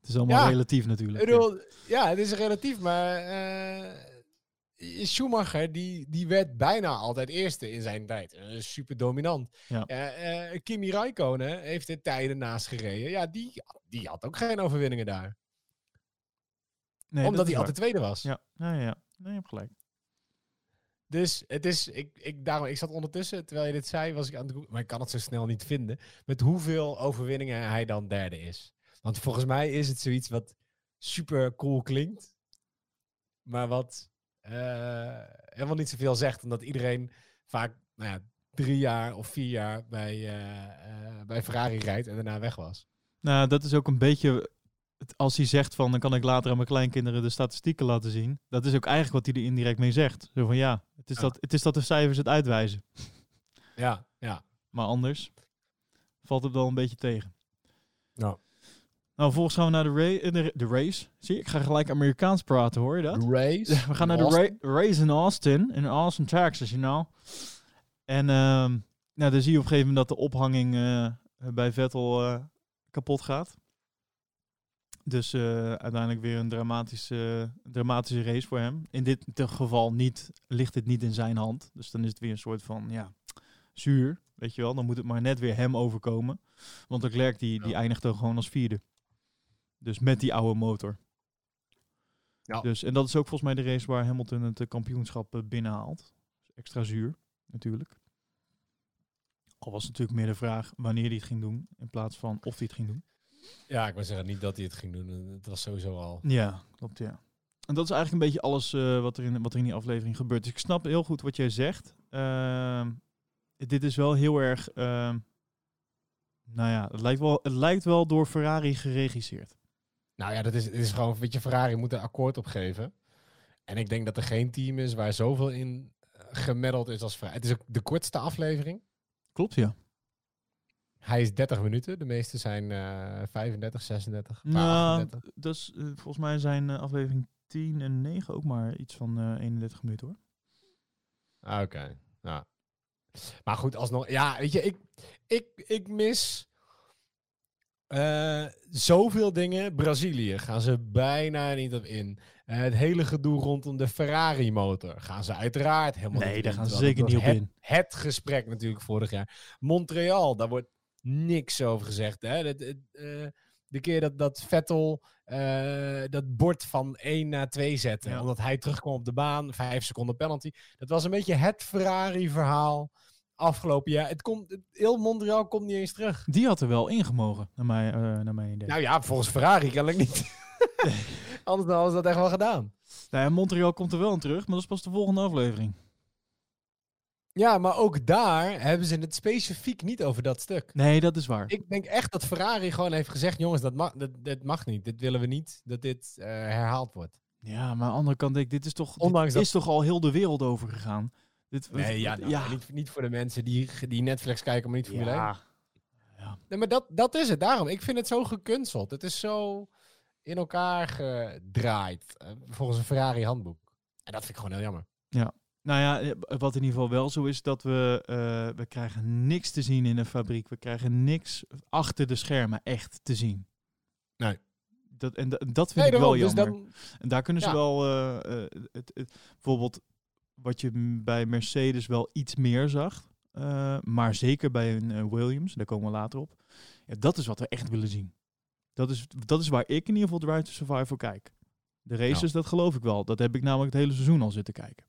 Het is allemaal Ja. relatief natuurlijk. Ik bedoel, ja, het is relatief, maar eh, Schumacher die, die werd bijna altijd eerste in zijn tijd. Eh, super dominant. Ja. Eh, eh, Kimi Räikkönen heeft er tijden naast gereden. Ja, die, die had ook geen overwinningen daar. Nee, omdat dat hij altijd tweede was. Ja, ja, ja. Nee, je hebt gelijk. Dus het is, ik, ik, daarom, ik zat ondertussen, terwijl je dit zei, was ik aan het maar ik kan het zo snel niet vinden, met hoeveel overwinningen hij dan derde is. Want volgens mij is het zoiets wat super cool klinkt, maar wat helemaal niet zoveel zegt, omdat iedereen vaak nou ja, drie jaar of vier jaar bij, eh, eh, bij Ferrari rijdt en daarna weg was. Nou, dat is ook een beetje... het- Als hij zegt van, dan kan ik later aan mijn kleinkinderen de statistieken laten zien. Dat is ook eigenlijk wat hij er indirect mee zegt. Zo van, ja, het is, Ja. Dat, het is dat de cijfers het uitwijzen. Ja, ja. Maar anders valt het wel een beetje tegen. Nou. Nou, vervolgens gaan we naar de, ra- de, de race. Zie ik ga gelijk Amerikaans praten, hoor je dat? race. *laughs* We gaan naar de ra- race in Austin, in Austin, Texas, you know. En ehm, nou, dan zie je op een gegeven moment dat de ophanging eh, bij Vettel eh, kapot gaat. Dus eh, uiteindelijk weer een dramatische, dramatische race voor hem. In dit geval niet, ligt het niet in zijn hand. Dus dan is het weer een soort van, ja, zuur. Weet je wel, dan moet het maar net weer hem overkomen. Want Leclerc die, die eindigt er gewoon als vierde. Dus met die oude motor. Ja. Dus, en dat is ook volgens mij de race waar Hamilton het eh, kampioenschap eh, binnenhaalt. Extra zuur, natuurlijk. Al was natuurlijk meer de vraag wanneer hij het ging doen, in plaats van of hij het ging doen. Ja, ik wil zeggen niet dat hij het ging doen. Het was sowieso al. Ja, klopt, ja. En dat is eigenlijk een beetje alles eh, wat, er in, wat er in die aflevering gebeurt. Dus ik snap heel goed wat jij zegt. Ehm, dit is wel heel erg... ehm, nou ja, het lijkt, wel, het lijkt wel door Ferrari geregisseerd. Nou ja, dat is, het is gewoon, weet je, Ferrari moet een akkoord opgeven. En ik denk dat er geen team is waar zoveel in eh, gemiddeld is als Ferrari. Het is ook de kortste aflevering. Klopt, ja. Hij is 30 minuten. De meeste zijn eh 35, 36, paar Nou, 38. dat is, eh, volgens mij zijn eh, aflevering 10 en 9 ook maar iets van eh 31 minuten hoor. Ah, Oké, ja. Maar goed, alsnog, ja, weet je, ik, ik, ik mis eh, zoveel dingen. Brazilië gaan ze bijna niet op in. Eh, het hele gedoe rondom de Ferrari-motor gaan ze uiteraard helemaal Nee, niet op daar in, gaan ze zeker niet op het, in. Het gesprek natuurlijk vorig jaar. Montreal, daar wordt niks over gezegd. Hè? Dat, eh, de keer dat, dat Vettel dat bord van 1 naar 2 zette. Ja. Omdat hij terugkwam op de baan. Vijf seconden penalty. Dat was een beetje het Ferrari-verhaal afgelopen jaar. Het komt, heel Montreal komt niet eens terug. Die had er wel ingemogen, naar mij, eh naar mijn idee. Nou ja, volgens Ferrari kan ik niet. *laughs* Anders dan hadden ze dat echt wel gedaan. Nou ja, Montreal komt er wel in terug, maar dat is pas de volgende aflevering. Ja, maar ook daar hebben ze het specifiek niet over dat stuk. Nee, dat is waar. Ik denk echt dat Ferrari gewoon heeft gezegd: jongens, dat mag, dat, dat mag niet. Dit willen we niet dat dit eh, herhaald wordt. Ja, maar aan de andere kant denk ik, dit is toch, dit Ondanks dat- is toch al heel de wereld over gegaan. Dit, Nee, ja, nou, ja. Niet, niet voor de mensen die, die Netflix kijken, maar niet Formule 1. ja. ja. Nee, maar dat, dat is het. Daarom, ik vind het zo gekunsteld. Het is zo in elkaar gedraaid. eh, volgens een Ferrari handboek. En dat vind ik gewoon heel jammer. Nou ja, eh, wat in ieder geval wel zo is, dat we, eh, we krijgen niks te zien in de fabriek. We krijgen niks achter de schermen echt te zien. Nee. Dat, en da- dat vind Nee, ik wel dus jammer. dan, En daar kunnen ze Ja. wel, eh, eh, het, het, bijvoorbeeld wat je bij Mercedes wel iets meer zag, eh, maar zeker bij een eh, Williams, daar komen we later op. Ja, dat is wat we echt willen zien. Dat is, dat is waar ik in ieder geval Drive to Survive voor kijk. De races, dat geloof ik wel. Dat heb ik namelijk het hele seizoen al zitten kijken.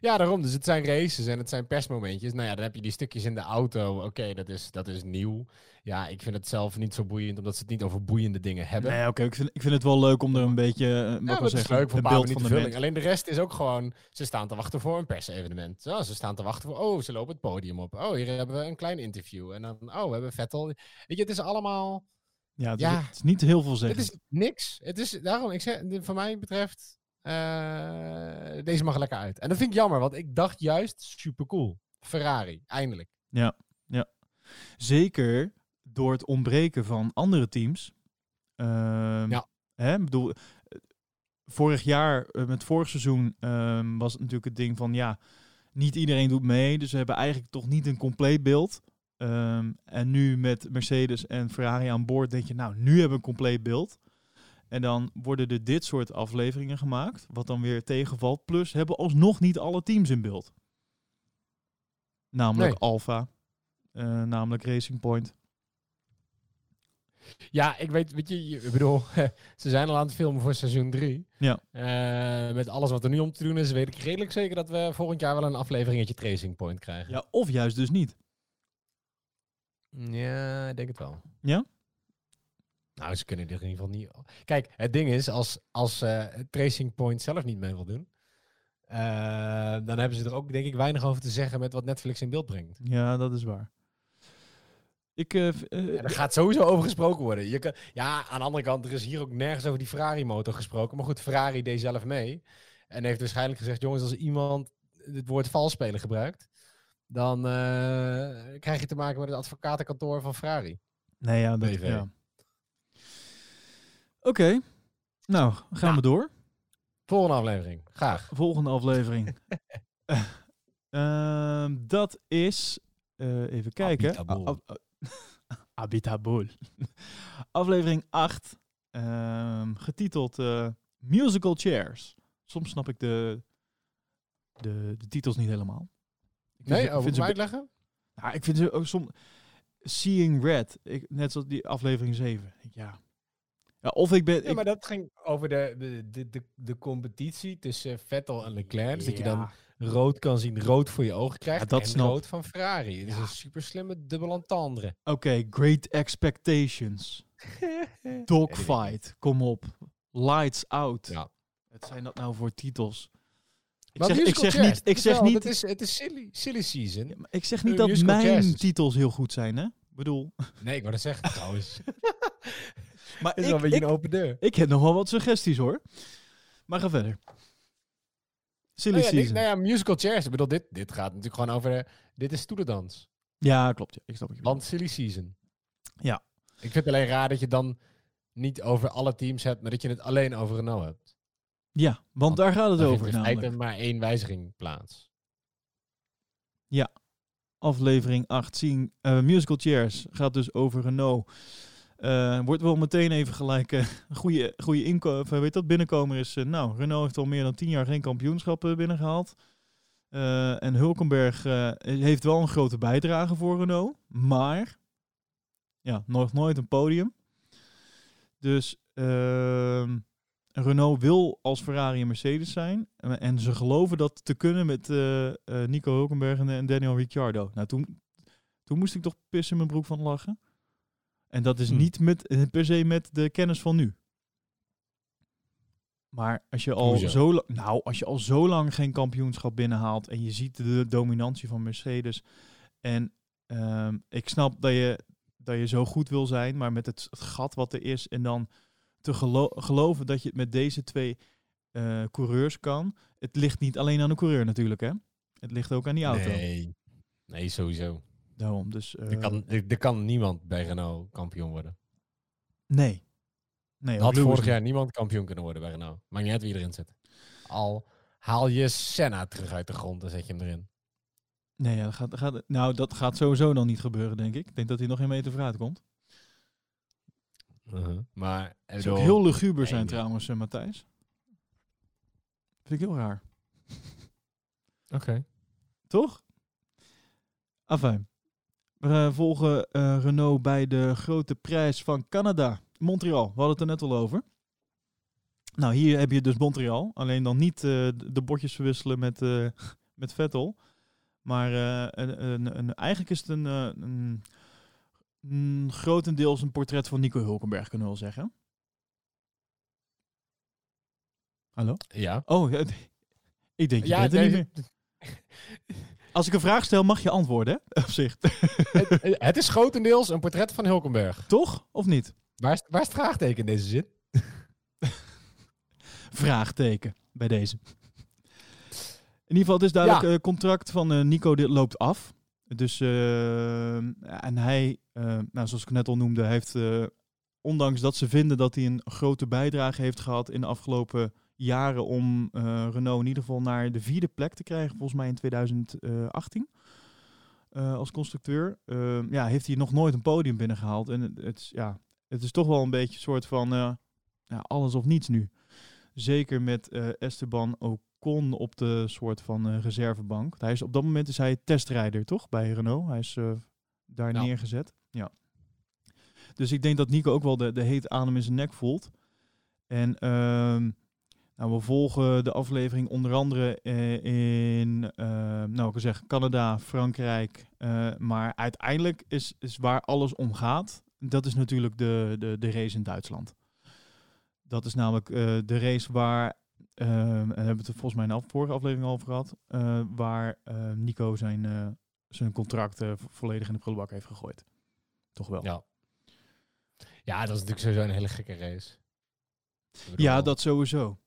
Ja, daarom. Dus het zijn races en het zijn persmomentjes. Nou ja, dan heb je die stukjes in de auto. Oké, dat, is, dat is nieuw. Ja, ik vind het zelf niet zo boeiend, omdat ze het niet over boeiende dingen hebben. Nee, oké, ik, vind, ik vind het wel leuk om er een beetje, eh, Ja, maar het is leuk voor een een paar beeld van de vulling. Alleen de rest is ook gewoon, ze staan te wachten voor een persevenement. Zo, ze staan te wachten voor, oh, ze lopen het podium op. Oh, hier hebben we een klein interview. En dan, oh, we hebben Vettel. Weet je, het is allemaal, Ja, het, Ja. Is, het is niet heel veel het zeggen. is niks. Het is, daarom, ik zeg, voor mij betreft, eh, deze mag er lekker uit. En dat vind ik jammer, want ik dacht juist, super cool. Ferrari, eindelijk. Zeker door het ontbreken van andere teams. Ehm, Ja. Hè, ik bedoel, eh, vorig jaar, eh, met vorig seizoen, ehm, was het natuurlijk het ding van ja, niet iedereen doet mee. Dus we hebben eigenlijk toch niet een compleet beeld. Ehm, en nu met Mercedes en Ferrari aan boord denk je, nou, nu hebben we een compleet beeld. En dan worden er dit soort afleveringen gemaakt, wat dan weer tegenvalt. Plus hebben alsnog niet alle teams in beeld. Namelijk Nee. Alfa, eh, namelijk Racing Point. Ja, ik weet, weet je, ik bedoel, *laughs* ze zijn al aan het filmen voor seizoen 3. Ja. met alles wat er nu om te doen is, weet ik redelijk zeker dat we volgend jaar wel een afleveringetje Tracing Point krijgen. Ja, of juist dus niet. Ja, ik denk het wel. Ja? Nou, ze kunnen er in ieder geval niet. Kijk, het ding is, als, als eh, Tracing Point zelf niet mee wil doen, eh, dan hebben ze er ook, denk ik, weinig over te zeggen met wat Netflix in beeld brengt. Ja, dat is waar. Ik, eh, Ja, er gaat sowieso over gesproken worden. Je kan, ja, aan de andere kant, er is hier ook nergens over die Ferrari-motor gesproken. Maar goed, Ferrari deed zelf mee. En heeft waarschijnlijk gezegd, jongens, als iemand het woord vals spelen gebruikt, dan krijg je te maken met het advocatenkantoor van Ferrari. nee, ja, dat, ja. Oké, nou, gaan we door. Volgende aflevering. Graag. Volgende aflevering. Eh, *laughs* ehm, dat is, eh, even kijken. Habitabul. Ah, ah, ah, *laughs* aflevering 8, ehm, getiteld eh, Musical Chairs. Soms snap ik de, de, de titels niet helemaal. Ik vind Nee, oh, vind ze ik uitleggen? Ja, ik vind ze ook soms... Seeing Red, ik, net zoals die aflevering 7. Ja. Ja of ik ben... Ja, ik- maar dat ging over de, de, de, de, de competitie tussen Vettel en Leclerc. Dus dat je dan rood kan zien, rood voor je ogen krijgt. Ja, dat en snap- rood van Ferrari. Het is een super slimme dubbel entendre. Oké, Great Expectations. *laughs* Dogfight, kom op. Lights Out. Ja. Wat zijn dat nou voor titels? Ik Maar zeg, ik zeg niet, ik het is zeg wel- niet, Het is, het is silly, silly season. Maar ik zeg niet Eh, dat mijn titels heel goed zijn, hè? Ik bedoel, Nee, ik wou dat zeggen *laughs* trouwens. Maar Het is wel een ik, beetje ik, een open deur. ik heb nog wel wat suggesties, hoor. Maar ga verder. Silly Nou ja, dit- Season. nou ja, musical chairs. Ik bedoel, dit, dit gaat natuurlijk gewoon over... Dit is stoelendans. Ja, klopt. Ja. Ik snap je Want silly season. Ja. Ik vind het alleen raar dat je dan niet over alle teams hebt, maar dat je het alleen over Renault hebt. Ja, want daar gaat het over vindt er namelijk. feite maar één wijziging plaats. aflevering 8 zien. eh, musical Chairs gaat dus over Renault. Eh, wordt wel meteen even gelijk eh, een goede, goede inko of, eh, weet dat, binnenkomer is. nou, Renault heeft al meer dan 10 jaar geen kampioenschap eh, binnengehaald. Eh, en Hulkenberg heeft wel een grote bijdrage voor Renault. Maar, ja, nog nooit een podium. Dus ehm, Renault wil als Ferrari en Mercedes zijn. En, ze geloven dat te kunnen met Nico Hulkenberg en, Daniel Ricciardo. Nou, toen, toen moest ik toch pissen mijn broek van lachen. En dat is Hm. niet met, per se met de kennis van nu. Maar als je, al Hoezo? zo, nou, als je al zo lang geen kampioenschap binnenhaalt en je ziet de dominantie van Mercedes. En ehm, ik snap dat je, dat je zo goed wil zijn, maar met het, het gat wat er is en dan te gelo- geloven dat je het met deze twee eh, coureurs kan. Het ligt niet alleen aan de coureur natuurlijk, hè? Het ligt ook aan die auto. Nee. Nee, sowieso. Daarom, dus... eh, Er, kan, er, er kan niemand bij Renault kampioen worden. Nee. Nee, had vorig jaar niemand kampioen kunnen worden bij Renault. Maakt niet uit wie erin zit. Al haal je Senna terug uit de grond en zet je hem erin. Nee, ja, dat gaat, gaat, nou, dat gaat sowieso nog niet gebeuren, denk ik. Ik denk dat hij nog geen meter vooruit komt. Maar ik Het zou ook bedoel, heel luguber zijn nee. trouwens, eh, Matthijs. Vind ik heel raar. Oké. Toch? Enfin. We volgen eh, Renault bij de grote prijs van Canada. Montreal, we hadden het er net al over. Nou, hier heb je dus Montreal. Alleen dan niet eh, de bordjes verwisselen met, eh, *laughs* met Vettel. Maar een, een, een- eigenlijk is het een, een, grotendeels een portret van Nico Hulkenberg, kunnen we wel zeggen. Hallo? Ja. Oh, ik denk je Ja, bent er niet deze- meer. *laughs* Als ik een vraag stel, mag je antwoorden, hè? Op zich. het, het is grotendeels een portret van Hulkenberg. Toch? Of niet? Waar is, waar is het vraagteken in deze zin? *laughs* Vraagteken bij deze. In ieder geval, het is duidelijk, Ja. het contract van eh, Nico dit loopt af. Dus, eh, en hij, eh, nou, zoals ik net al noemde, heeft, eh, ondanks dat ze vinden dat hij een grote bijdrage heeft gehad in de afgelopen jaren om eh, Renault in ieder geval naar de vierde plek te krijgen, volgens mij in 2018. eh, als constructeur. Eh, ja, heeft hij nog nooit een podium binnengehaald. En het, ja, het is toch wel een beetje een soort van eh, ja, alles of niets nu. Zeker met eh, Esteban Ocon op de soort van eh, reservebank. Hij is, op dat moment is hij testrijder, toch? Bij Renault. Hij is eh, daar neergezet. Ja. Dus ik denk dat Nico ook wel de, de hete adem in zijn nek voelt. En ehm, nou, we volgen de aflevering onder andere eh, in, eh, nou ik zeggen, Canada, Frankrijk. eh, maar uiteindelijk is, is waar alles om gaat. Dat is natuurlijk de, de, de race in Duitsland. Dat is namelijk de race waar, ehm, en daar hebben we het er volgens mij in de vorige aflevering al over gehad, eh, waar Nico zijn, zijn contract vo- volledig in de prullenbak heeft gegooid. Toch wel. Ja. Ja, dat is natuurlijk sowieso een hele gekke race. Ja, dat sowieso.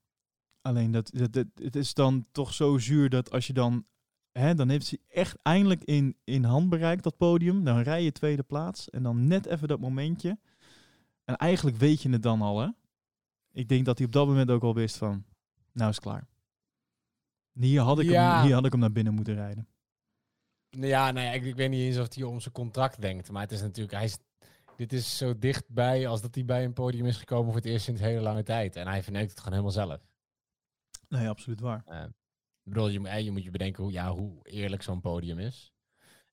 Alleen dat, dat, dat- het is dan toch zo zuur dat als je dan, hè, dan heeft hij echt eindelijk in, in handbereik dat podium. Dan rij je tweede plaats en dan net even dat momentje. En eigenlijk weet je het dan al, hè? Ik denk dat hij op dat moment ook al wist van, nou is het klaar. Hier had ik, Ja. hem, hier had ik hem naar binnen moeten rijden. Nou Ja, nee, ik, ik weet niet eens of hij om zijn contract denkt. Maar het is natuurlijk, hij is, dit is zo dichtbij als dat hij bij een podium is gekomen voor het eerst sinds hele lange tijd. En hij verneukt het gewoon helemaal zelf. Nee, absoluut waar. Ik bedoel, je, moet- je moet je bedenken hoe, ja, hoe eerlijk zo'n podium is.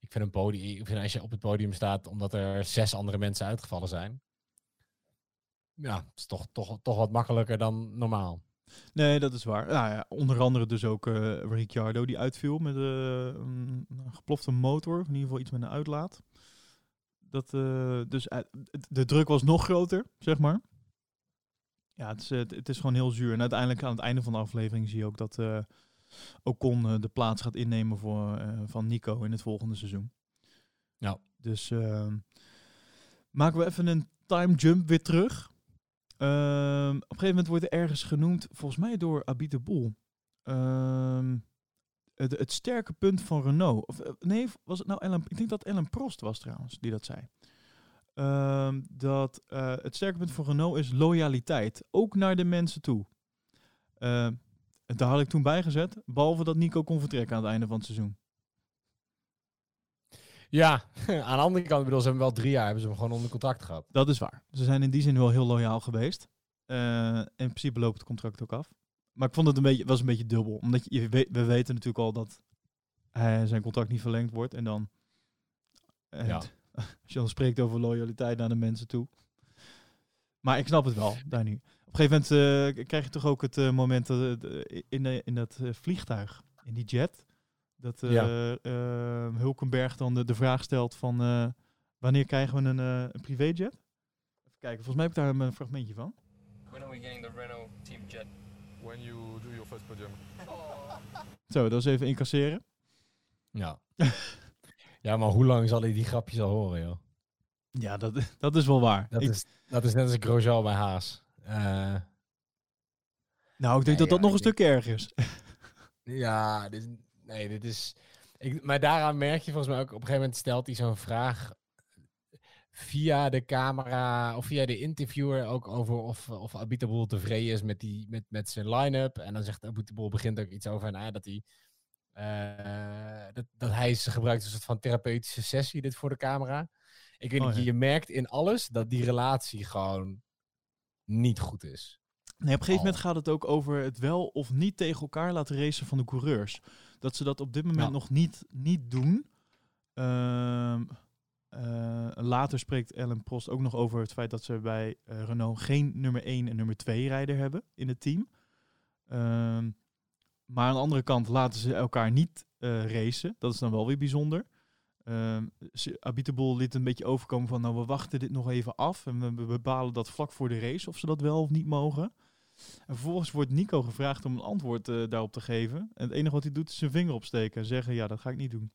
Ik vind een podium, ik vind als je op het podium staat omdat er zes andere mensen uitgevallen zijn. Ja, het is toch, toch, toch wat makkelijker dan normaal. Nee, dat is waar. Nou ja, onder andere dus ook eh Ricciardo die uitviel met eh, een geplofte motor. Of in ieder geval iets met een uitlaat. Dat, dus de druk was nog groter, zeg maar. Ja, het is, eh, het, is gewoon heel zuur. En uiteindelijk aan het einde van de aflevering zie je ook dat eh Ocon eh, de plaats gaat innemen voor, van Nico in het volgende seizoen. Ja. Dus ehm, maken we even een time jump weer terug. Ehm, op een gegeven moment wordt er ergens genoemd, volgens mij door Abit de Boel, ehm, het, het sterke punt van Renault. Of, nee, was het nou Ellen? Ik denk dat Ellen Prost was trouwens die dat zei. Ehm, dat eh, het sterke punt van Renault is loyaliteit, ook naar de mensen toe. Ehm, daar had ik toen bijgezet, behalve dat Nico kon vertrekken aan het einde van het seizoen. Ja, *laughs* aan de andere kant, bedoel, ze hebben wel drie jaar hebben ze hem gewoon onder contract gehad. Dat is waar. Ze zijn in die zin wel heel loyaal geweest. Eh, in principe loopt het contract ook af. Maar ik vond het een beetje, was een beetje dubbel. Omdat je, weet, we weten natuurlijk al dat hij, zijn contract niet verlengd wordt. En dan, Ja. Als je dan spreekt over loyaliteit naar de mensen toe. Maar ik snap het wel, daar nu. Op een gegeven moment eh, krijg je toch ook het eh, moment dat, eh, in, de, in dat vliegtuig, in die jet, dat Ja. Hulkenberg dan de, de vraag stelt van eh, wanneer krijgen we een, eh, een privéjet? Even kijken, volgens mij heb ik daar een, fragmentje van. When are we getting the Renault team jet? when you do your first podium. Zo, dat is even incasseren. Ja. *laughs* ja, maar hoe lang zal hij die grapjes al horen, joh? Ja, dat, dat is wel waar. Dat, Ik- is, dat is net als Grosjean bij Haas. Eh, nou, ik denk Nee, dat dat nog een stuk erger is. *laughs* ja, dit, nee, dit is... Ik, maar daaraan merk je volgens mij ook, op een gegeven moment stelt hij zo'n vraag via de camera of via de interviewer ook over of, of Abiteboel tevreden is met, die, met, met zijn line-up. En dan zegt Abiteboel begint ook iets over nou, dat hij. Eh, dat, dat hij ze gebruikt als een soort van therapeutische sessie, dit voor de camera. Ik weet Oh, niet, ja. je merkt in alles dat die relatie gewoon niet goed is. Nee, op een gegeven moment gaat het ook over het wel of niet tegen elkaar laten racen van de coureurs. Dat ze dat op dit moment Ja. nog niet, niet doen. Ehm, eh, later spreekt Ellen Prost ook nog over het feit dat ze bij eh, Renault geen nummer 1 en nummer 2 rijder hebben in het team. Ehm, maar aan de andere kant laten ze elkaar niet eh, racen. Dat is dan wel weer bijzonder. Ehm ze- Abiteboel liet een beetje overkomen van, nou we wachten dit nog even af en we, bepalen dat vlak voor de race of ze dat wel of niet mogen. En vervolgens wordt Nico gevraagd om een antwoord eh, daarop te geven. En het enige wat hij doet is zijn vinger opsteken en zeggen, ja dat ga ik niet doen.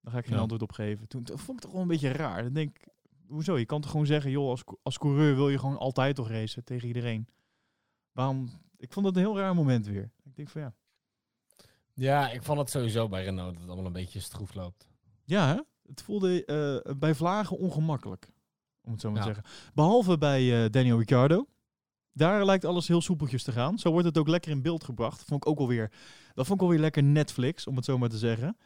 Daar ga ik geen Ja. antwoord op geven. Toen, toen vond ik toch wel een beetje raar. Dan denk ik, hoezo? Je kan toch gewoon zeggen, joh, als, als coureur wil je gewoon altijd toch racen tegen iedereen. Waarom? Ik vond dat een heel raar moment weer. Ik denk van ja. Ja, ik vond het sowieso bij Renault dat het allemaal een beetje stroef loopt. Ja, hè? het voelde eh, bij Vlagen ongemakkelijk. Om het zo maar te zeggen. Behalve bij eh, Daniel Ricciardo. Daar lijkt alles heel soepeltjes te gaan. Zo wordt het ook lekker in beeld gebracht. Vond ik ook alweer, dat vond ik alweer lekker Netflix, om het zo maar te zeggen.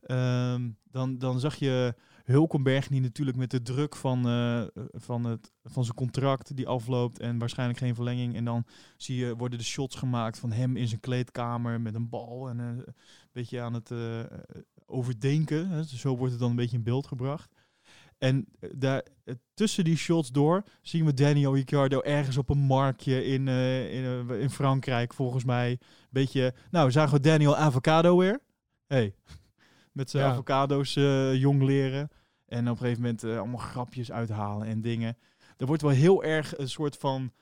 Ehm, dan, dan zag je Hulkenberg die natuurlijk met de druk van, eh, van, het, van zijn contract die afloopt en waarschijnlijk geen verlenging. En dan zie je, worden de shots gemaakt van hem in zijn kleedkamer met een bal en eh, een beetje aan het eh, overdenken. Hè. Zo wordt het dan een beetje in beeld gebracht. En daar, tussen die shots door zien we Daniel Ricciardo ergens op een marktje in, in, in Frankrijk, volgens mij. Beetje, nou, zagen we Daniel Avocado weer. Hey, met zijn Ja. avocado's eh, jong leren. En op een gegeven moment eh, allemaal grapjes uithalen en dingen. Er wordt wel heel erg een soort van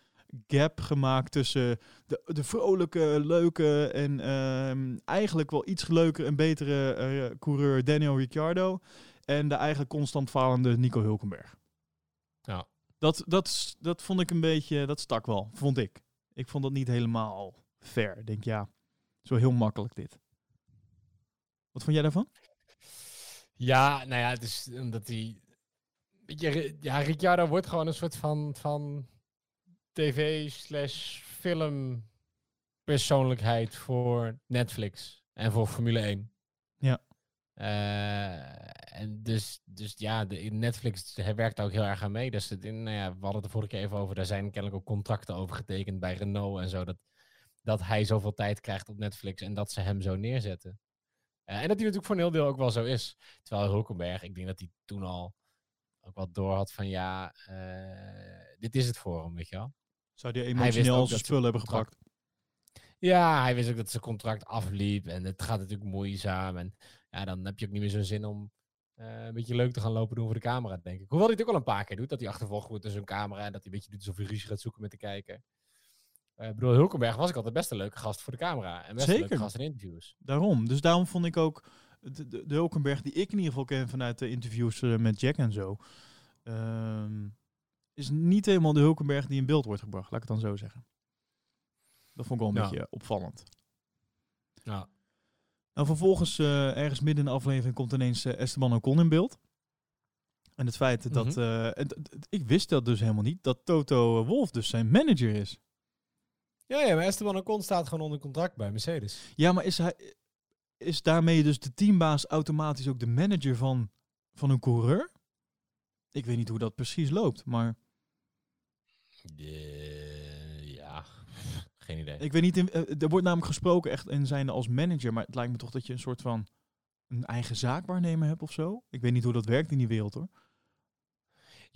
gap gemaakt tussen de, de vrolijke, leuke en ehm, eigenlijk wel iets leuker en betere eh, coureur Daniel Ricciardo. En de eigenlijk constant falende Nico Hulkenberg. Ja. Dat, dat, dat vond ik een beetje, dat stak wel, vond ik. Ik vond dat niet helemaal fair. Ik denk, ja, zo heel makkelijk dit. Wat vond jij daarvan? Ja, nou ja, het is omdat hij... Ja, Ricciardo wordt gewoon een soort van, van tv slash film persoonlijkheid voor Netflix en voor Formule 1. Ja. Eh, en dus, dus ja, de, Netflix hij werkt daar ook heel erg aan mee. Dus het in, nou ja, we hadden het de vorige keer even over, daar zijn kennelijk ook contracten over getekend bij Renault en zo, dat, dat hij zoveel tijd krijgt op Netflix en dat ze hem zo neerzetten. Eh, en dat hij natuurlijk voor een heel deel ook wel zo is. Terwijl Hulkenberg, ik denk dat hij toen al ook wel door had van ja, eh, dit is het voor hem, weet je wel. Zou die emotioneel zijn spullen hebben gepakt? Ja, hij wist ook dat zijn contract afliep en het gaat natuurlijk moeizaam. En ja, dan heb je ook niet meer zo'n zin om eh, een beetje leuk te gaan lopen doen voor de camera, denk ik. Hoewel hij het ook al een paar keer doet, dat hij achtervolgd wordt door zo'n camera en dat hij een beetje doet alsof hij ruzie gaat zoeken met de kijker. Eh, ik bedoel, Hulkenberg was ik altijd best een leuke gast voor de camera. En best een leuke Zeker. gast in interviews. Daarom. Dus daarom vond ik ook de, de, de Hulkenberg die ik in ieder geval ken vanuit de interviews eh, met Jack en zo. ehm, is niet helemaal de Hulkenberg die in beeld wordt gebracht, laat ik het dan zo zeggen. Dat vond ik wel een Ja. beetje opvallend. Ja. Nou, vervolgens, eh, ergens midden in de aflevering, komt ineens Esteban Ocon in beeld. En het feit dat, Mhm. ik wist dat dus helemaal niet, dat Toto Wolf dus zijn manager is. Ja, ja, maar Esteban Ocon staat gewoon onder contract bij Mercedes. Ja, maar is, hij, is daarmee dus de teambaas automatisch ook de manager van, van een coureur? Ik weet niet hoe dat precies loopt, maar Eh, ja, *laughs* geen idee. ik weet niet, in, eh, er wordt namelijk gesproken echt in zijn als manager, maar het lijkt me toch dat je een soort van een eigen zaakwaarnemer hebt of zo. Ik weet niet hoe dat werkt in die wereld hoor.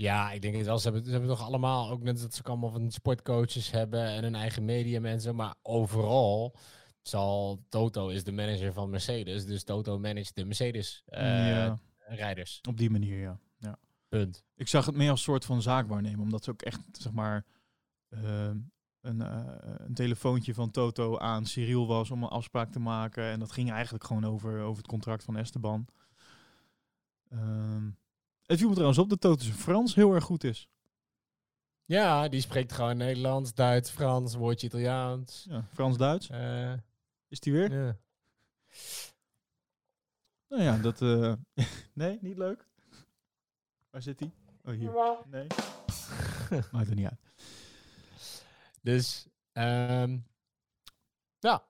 Ja, ik denk het wel. Ze hebben, ze hebben toch allemaal, ook net dat ze ook allemaal van sportcoaches hebben en een eigen medium en zo. Maar overal zal Toto is de manager van Mercedes. Dus Toto managt de Mercedes eh, ja, rijders. op die manier ja. ja. Punt. Ik zag het meer als soort van zaakwaarnemer, omdat ze ook echt, zeg maar, ehm, een, eh, een telefoontje van Toto aan Cyril was om een afspraak te maken. En dat ging eigenlijk gewoon over, over het contract van Esteban. Ehm, het viel me trouwens op dat zijn Frans heel erg goed is. Ja, die spreekt gewoon Nederlands, Duits, Frans, woordje Italiaans. Ja, Frans-Duits. Eh, Is die weer? ja. Nou ja, dat... eh, *laughs* nee, niet leuk. Waar zit hij? Oh, hier. Nee. *laughs* Maakt er niet uit. Dus, ehm, ja.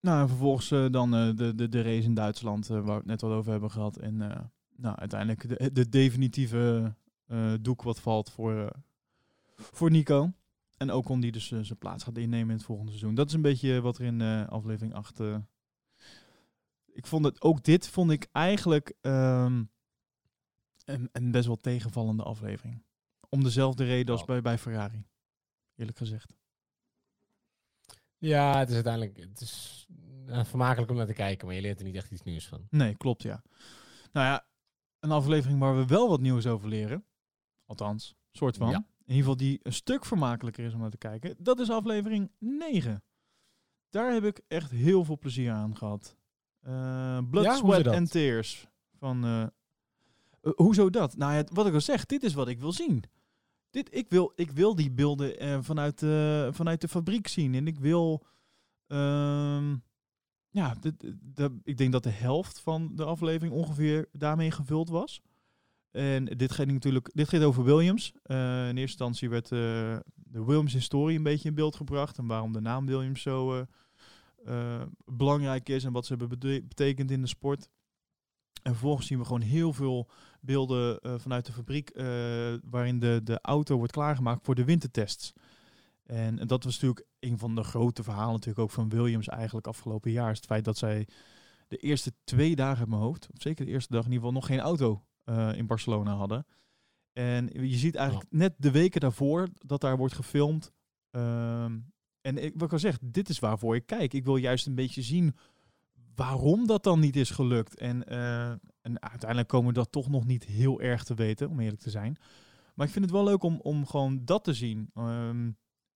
Nou, en vervolgens eh, dan de, de, de race in Duitsland, waar we het net al over hebben gehad. En nou, uiteindelijk de, de definitieve eh, doek wat valt voor, eh, voor Nico. En ook kon die dus eh, zijn plaats gaat innemen in het volgende seizoen. Dat is een beetje wat er in aflevering 8... eh, ik vond het, ook dit vond ik eigenlijk ehm, een, een best wel tegenvallende aflevering. Om dezelfde reden als bij, bij Ferrari, eerlijk gezegd. Ja, het is uiteindelijk het is, vermakelijk om naar te kijken, maar je leert er niet echt iets nieuws van. Nee, klopt, ja. Nou ja, een aflevering waar we wel wat nieuws over leren. Althans, soort van. Ja. In ieder geval die een stuk vermakelijker is om naar te kijken. Dat is aflevering 9. Daar heb ik echt heel veel plezier aan gehad. Eh, Blood, Ja, Sweat and Tears. Van, eh, hoezo dat? Nou, ja, wat ik al zeg, dit is wat ik wil zien. Dit, ik, wil, ik wil die beelden vanuit, de, vanuit de fabriek zien. En ik wil... ehm, ja, de- ik denk dat de helft van de aflevering ongeveer daarmee gevuld was. En dit gaat natuurlijk, dit gaat over Williams. Eh, in eerste instantie werd eh, de Williams-historie een beetje in beeld gebracht en waarom de naam Williams zo eh, belangrijk is en wat ze hebben bete- betekend in de sport. En vervolgens zien we gewoon heel veel beelden vanuit de fabriek waarin de, de auto wordt klaargemaakt voor de wintertests. En, en dat was natuurlijk een van de grote verhalen natuurlijk ook van Williams eigenlijk afgelopen jaar. Is het feit dat zij de eerste twee dagen uit mijn hoofd, of zeker de eerste dag in ieder geval, nog geen auto eh, in Barcelona hadden. En je ziet eigenlijk net de weken daarvoor dat daar wordt gefilmd. Ehm, en ik, wat ik al zeg, dit is waarvoor ik kijk. Ik wil juist een beetje zien waarom dat dan niet is gelukt. En, eh, en uiteindelijk komen we dat toch nog niet heel erg te weten, om eerlijk te zijn. Maar ik vind het wel leuk om, om gewoon dat te zien. Ehm,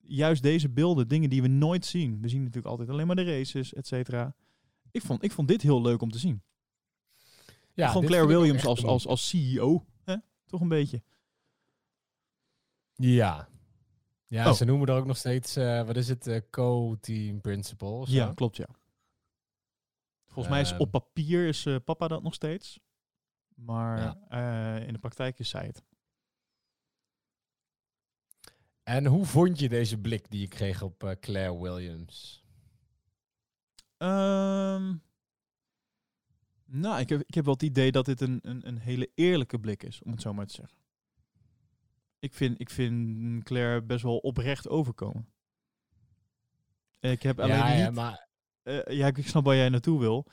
juist deze beelden, dingen die we nooit zien. We zien natuurlijk altijd alleen maar de races, et cetera. Ik vond, ik vond dit heel leuk om te zien. Ja, gewoon Claire Williams als, als, als CEO. Hè? Toch een beetje. Ja. Ja, Oh. ze noemen er ook nog steeds, eh, wat is het, eh, co-team principal? Ja, klopt ja. Volgens mij is Ehm. op papier is eh, papa dat nog steeds. Maar Ja. in de praktijk is zij het. En hoe vond je deze blik die je kreeg op eh, Claire Williams? Ehm, nou, ik heb, ik heb wel het idee dat dit een, een, een hele eerlijke blik is, om het zo maar te zeggen. Ik vind, ik vind Claire best wel oprecht overkomen. Ik heb alleen ja, ja, niet... maar eh, ja, ik snap waar jij naartoe wil.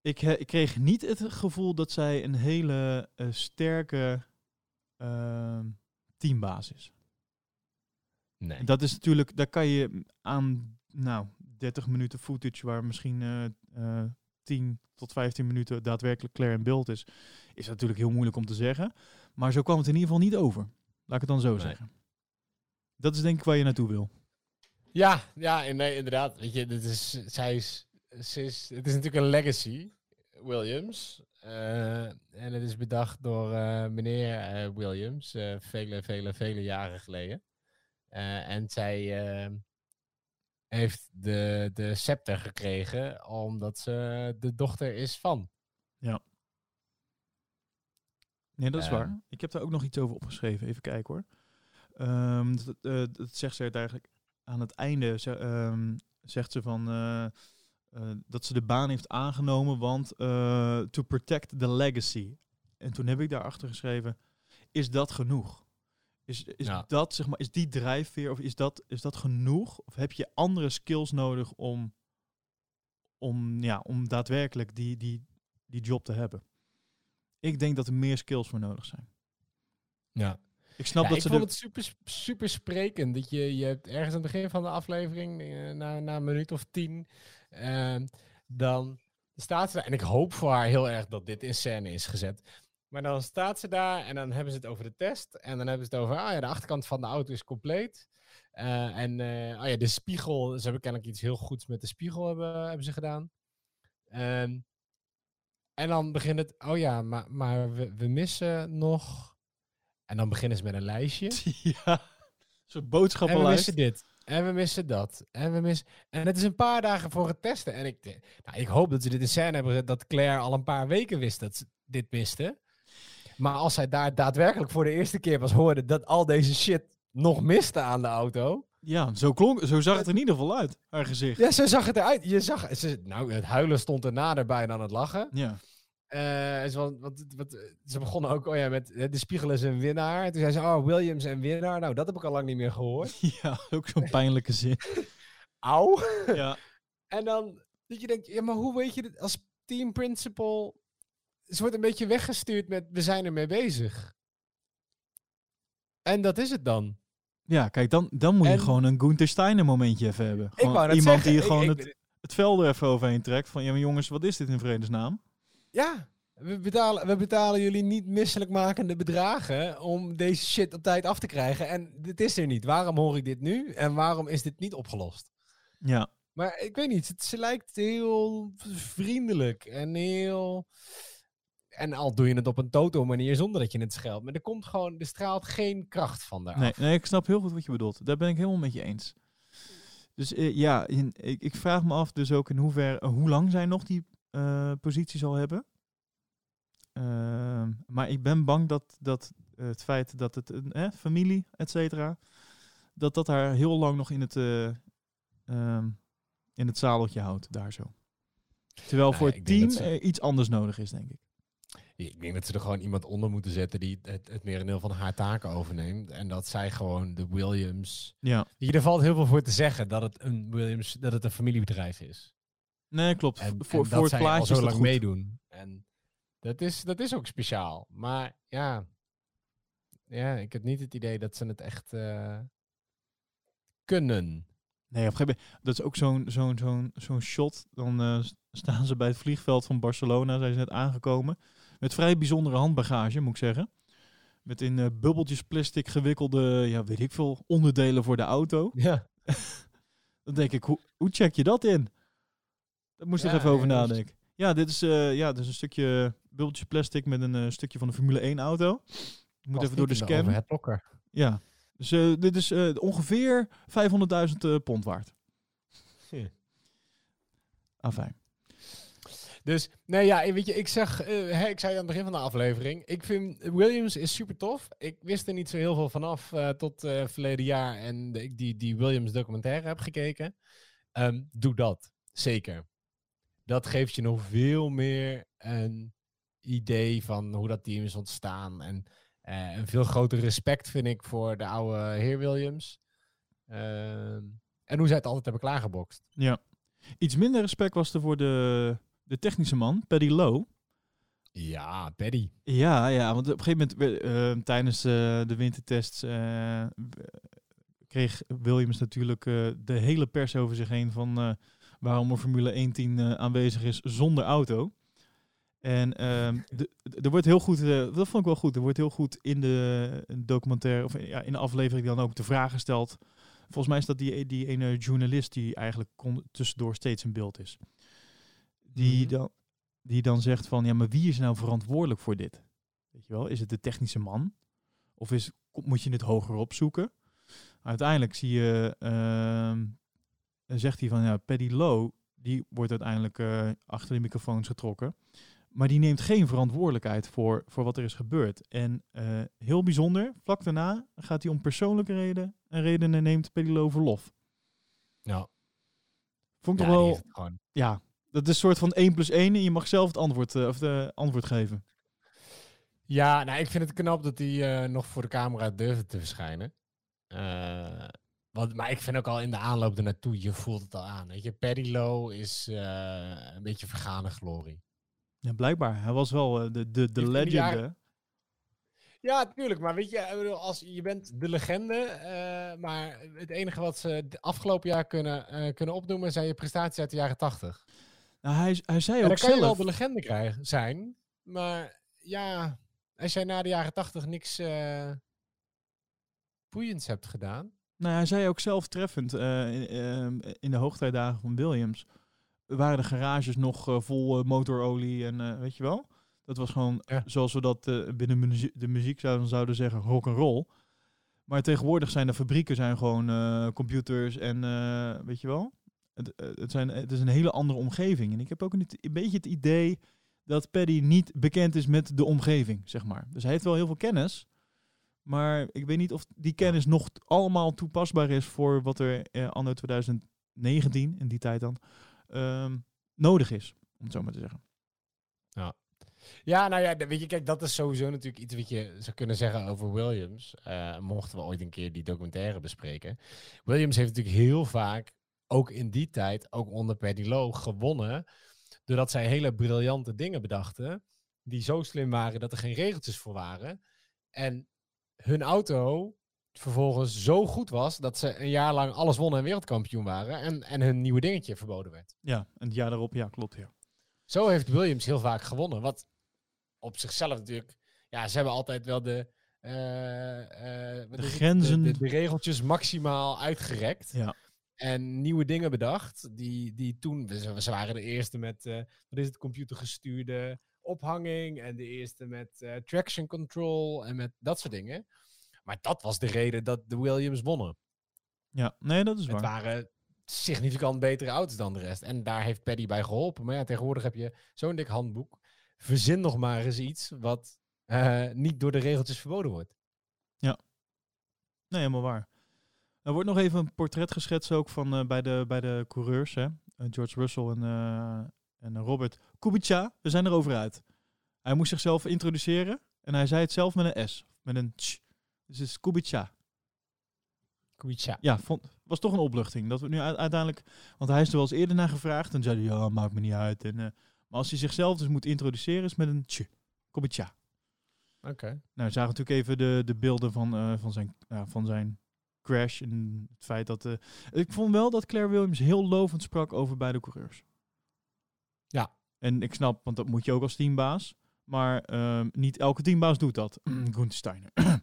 Ik, he- ik kreeg niet het gevoel dat zij een hele eh, sterke ehm, teambaas is. Nee. Dat is natuurlijk, daar kan je aan, nou, 30 minuten footage waar misschien eh eh 10 tot 15 minuten daadwerkelijk Claire in beeld is, is natuurlijk heel moeilijk om te zeggen. Maar zo kwam het in ieder geval niet over. Laat ik het dan zo Nee. zeggen. Dat is denk ik waar je naartoe wil. Ja, ja, en nee, inderdaad. Weet je, dit is, zij is, ze is, het is natuurlijk een legacy, Williams. Eh, en het is bedacht door eh, meneer eh, Williams, eh, vele, vele, vele jaren geleden. Eh, en zij eh, heeft de, de scepter gekregen omdat ze de dochter is van. Nee, dat is Ehm. waar. Ik heb daar ook nog iets over opgeschreven. Even kijken hoor. Ehm, dat, dat zegt ze eigenlijk aan het einde. Ze, ehm, zegt ze van eh, dat ze de baan heeft aangenomen, want to protect the legacy. En toen heb ik daarachter geschreven: is dat genoeg? Is, is Ja. dat zeg maar, is die drijfveer of is dat, is dat genoeg? Of heb je andere skills nodig om, om, ja, om daadwerkelijk die, die, die job te hebben? Ik denk dat er meer skills voor nodig zijn. Ja. Ik snap Ja, dat ik ze vond de... het super, super sprekend. Dat je, je hebt ergens aan het begin van de aflevering, eh, na, na een minuut of tien, ehm, dan staat ze daar. En ik hoop voor haar heel erg dat dit in scène is gezet. Maar dan staat ze daar en dan hebben ze het over de test. En dan hebben ze het over, ah ja, de achterkant van de auto is compleet. Eh, en eh, oh ja, de spiegel, ze hebben kennelijk iets heel goeds met de spiegel hebben, hebben ze gedaan. Ehm, en dan begint het, oh ja, maar, maar we, we missen nog... En dan beginnen ze met een lijstje. *laughs* ja, een soort En we boodschappenlijst. missen dit. En we missen dat. En we missen... En het is een paar dagen voor het testen. En ik, nou, ik hoop dat ze dit in scène hebben gezet dat Claire al een paar weken wist dat ze dit miste. Maar als hij daar daadwerkelijk voor de eerste keer was hoorde dat al deze shit nog miste aan de auto. Ja, zo, klonk, zo zag het er in ieder geval uit, haar gezicht. Ja, zo zag het eruit. Je zag, ze, nou, het huilen stond er nader bij dan het lachen. Ja. Eh, ze, want, wat, wat, ze begonnen ook, oh ja, met de spiegel is een winnaar. Toen zei ze, oh, Williams en winnaar. Nou, dat heb ik al lang niet meer gehoord. *laughs* Ja, ook zo'n pijnlijke zin. Auw. Ja. *laughs* En dan dat je denkt, ja, maar hoe weet je dit als team principal? Ze wordt een beetje weggestuurd met, we zijn ermee bezig. En dat is het dan. Ja, kijk, dan, dan moet je gewoon een Gunther Steiner momentje even hebben. Gewoon iemand zeggen, die ik- gewoon ik- het, het veld er even overheen trekt. Van, ja maar jongens, wat is dit in vredesnaam? Ja, we betalen, we betalen jullie niet misselijkmakende bedragen om deze shit op tijd af te krijgen. En dit is er niet. Waarom hoor ik dit nu? En waarom is dit niet opgelost? Ja, Maar ik weet niet, het, ze lijkt heel vriendelijk en heel... En al doe je het op een toto-manier zonder dat je het scheldt. Maar er komt gewoon, er straalt geen kracht van daar nee, nee, ik snap heel goed wat je bedoelt. Daar ben ik helemaal met je eens. Dus eh, ja, in- ik, ik vraag me af dus ook in hoeverre, eh, hoe lang zij nog die eh positie zal hebben. Ehm, maar ik ben bang dat, dat het feit dat het een eh, familie, et cetera, dat dat haar heel lang nog in het, eh, ehm, in het zadeltje houdt, daar zo. Terwijl Nou voor het team dat iets anders nodig is, denk ik. Ik denk dat ze er gewoon iemand onder moeten zetten die het, het merendeel van haar taken overneemt. En dat zij gewoon de Williams... Ja, Hier, er valt heel veel voor te zeggen dat het een Williams, dat het een familiebedrijf is. nee, klopt. En, voor en voor het zij plaatje al zo lang meedoen. En dat is, dat is ook speciaal. Maar ja, ja, ik heb niet het idee dat ze het echt eh, kunnen. Nee, op een gegeven moment, dat is ook zo'n zo'n zo'n zo'n shot. Dan eh, staan ze bij het vliegveld van Barcelona, zijn ze net aangekomen. Met vrij bijzondere handbagage, moet ik zeggen. Met in eh, bubbeltjes plastic gewikkelde, ja, weet ik veel, onderdelen voor de auto. *laughs* Ja. *laughs* Dan denk ik, hoe, hoe check je dat in? Daar moest ik Ja, even over nadenken. Ja, dit is, eh, ja, dit is een stukje bubbeltjes plastic met een eh, stukje van de Formule 1 auto. Je moet even door de scan. Het blokker. Ja, dus dit is ongeveer 500.000 eh, pond waard. Afijn. Dus, nee, ja, weet je, ik zeg, eh, ik zei aan het begin van de aflevering, ik vind Williams is super tof. Ik wist er niet zo heel veel vanaf eh, tot eh, verleden jaar en ik die, die Williams documentaire heb gekeken. Ehm, doe dat, zeker. Dat geeft je nog veel meer een idee van hoe dat team is ontstaan. En een veel groter respect vind ik voor de oude heer Williams. Ehm, en hoe zij het altijd hebben klaargebokst. Ja. Iets minder respect was er voor de, de technische man, Paddy Lowe. Ja, Paddy. Ja, ja, want op een gegeven moment eh, eh, tijdens eh, de wintertests eh, kreeg Williams natuurlijk eh, de hele pers over zich heen van waarom een Formule 1-team eh, aanwezig is zonder auto. En ehm, er wordt heel goed, dat vond ik wel goed, er wordt heel goed in de documentaire, of ja, in de aflevering dan ook de vraag gesteld. Volgens mij is dat die, die ene journalist die eigenlijk kon, tussendoor steeds in beeld is. Die, Mhm. dan, die dan zegt van, ja, maar wie is nou verantwoordelijk voor dit? Weet je wel, is het de technische man? Of is, moet je het hoger opzoeken? Uiteindelijk zie je, dan zegt hij van, ja, Paddy Lowe, die wordt uiteindelijk eh, achter de microfoons getrokken. Maar die neemt geen verantwoordelijkheid voor, voor wat er is gebeurd. En eh, heel bijzonder, vlak daarna gaat hij om persoonlijke reden, en redenen neemt Paddy Lowe verlof. Nou, Vond ik ja, wel, ja, dat is een soort van 1 plus 1 en je mag zelf het antwoord, eh, of de antwoord geven. Ja, nou, ik vind het knap dat hij eh, nog voor de camera durfde te verschijnen. Eh, want, maar ik vind ook al in de aanloop ernaartoe, je voelt het al aan. Weet je, Paddy Lowe is een beetje vergane glorie. Ja, blijkbaar. Hij was wel de, de, de Die heeft in de legend. jaren- hè? Ja, tuurlijk. Maar weet je, ik bedoel, als, je bent de legende. maar het enige wat ze de afgelopen jaar kunnen, kunnen opnoemen zijn je prestaties uit de jaren tachtig. Nou, hij, hij zei ook dan kan je wel zelf... de legende krijgen, zijn. Maar ja, als jij na de jaren tachtig niks eh boeiends hebt gedaan. Nou, hij zei ook zelf treffend eh, in, ehm, in de hoogtijdagen van Williams waren de garages nog eh, vol motorolie en weet je wel. Dat was gewoon, Ja. zoals we dat binnen muzie- de muziek zouden, zouden zeggen, rock and roll. Maar tegenwoordig zijn de fabrieken zijn gewoon computers en weet je wel. Het, eh, het, zijn, het is een hele andere omgeving. En ik heb ook een, een beetje het idee dat Paddy niet bekend is met de omgeving, zeg maar. Dus hij heeft wel heel veel kennis. Maar ik weet niet of die kennis nog allemaal toepasbaar is voor wat er eh, anno 2019, in die tijd dan, ehm, nodig is. Om het zo maar te zeggen. Ja, nou ja, weet je, kijk, dat is sowieso natuurlijk iets wat je zou kunnen zeggen over Williams. Eh, mochten we ooit een keer die documentaire bespreken. Williams heeft natuurlijk heel vaak, ook in die tijd, ook onder Lowe, gewonnen. Doordat zij hele briljante dingen bedachten. Die zo slim waren dat er geen regeltjes voor waren. En hun auto vervolgens zo goed was dat ze een jaar lang alles wonnen en wereldkampioen waren. En, en hun nieuwe dingetje verboden werd. Ja, en het jaar daarop, ja, klopt, ja. Zo heeft Williams heel vaak gewonnen. Wat op zichzelf natuurlijk. Ja, ze hebben altijd wel de. eh, eh, De grenzen. De, de, de regeltjes maximaal uitgerekt. Ja. En nieuwe dingen bedacht. Die, die toen. Ze, waren de eerste met. eh, wat is het? Computergestuurde ophanging. En de eerste met eh, traction control. En met dat soort dingen. Maar dat was de reden dat de Williams wonnen. Ja, nee, dat is Het waar. waren significant betere auto's dan de rest. En daar heeft Paddy bij geholpen. Maar ja, tegenwoordig heb je zo'n dik handboek. Verzin nog maar eens iets wat eh, niet door de regeltjes verboden wordt. Nee, helemaal waar. Er wordt nog even een portret geschetst ook van eh, bij, de, bij de coureurs, hè? Eh, George Russell en, eh, en Robert Kubica. We zijn erover uit. Hij moest zichzelf introduceren en hij zei het zelf met een S, met een tsch. Dus het is Kubica. Kubica. Ja, vond, was toch een opluchting. Dat we nu uiteindelijk, want hij is er wel eens eerder naar gevraagd en zei hij, ja, maakt me niet uit. En, maar als hij zichzelf dus moet introduceren, is met een tsch. Kubica. Oké. Nou, we zagen natuurlijk even de, de beelden van, van, zijn, van zijn crash. En het feit dat. eh, ik vond wel dat Claire Williams heel lovend sprak over beide coureurs. Ja. En ik snap, want dat moet je ook als teambaas. Maar ehm, niet elke teambaas doet dat. *clears throat* Gunther Steiner. *clears throat*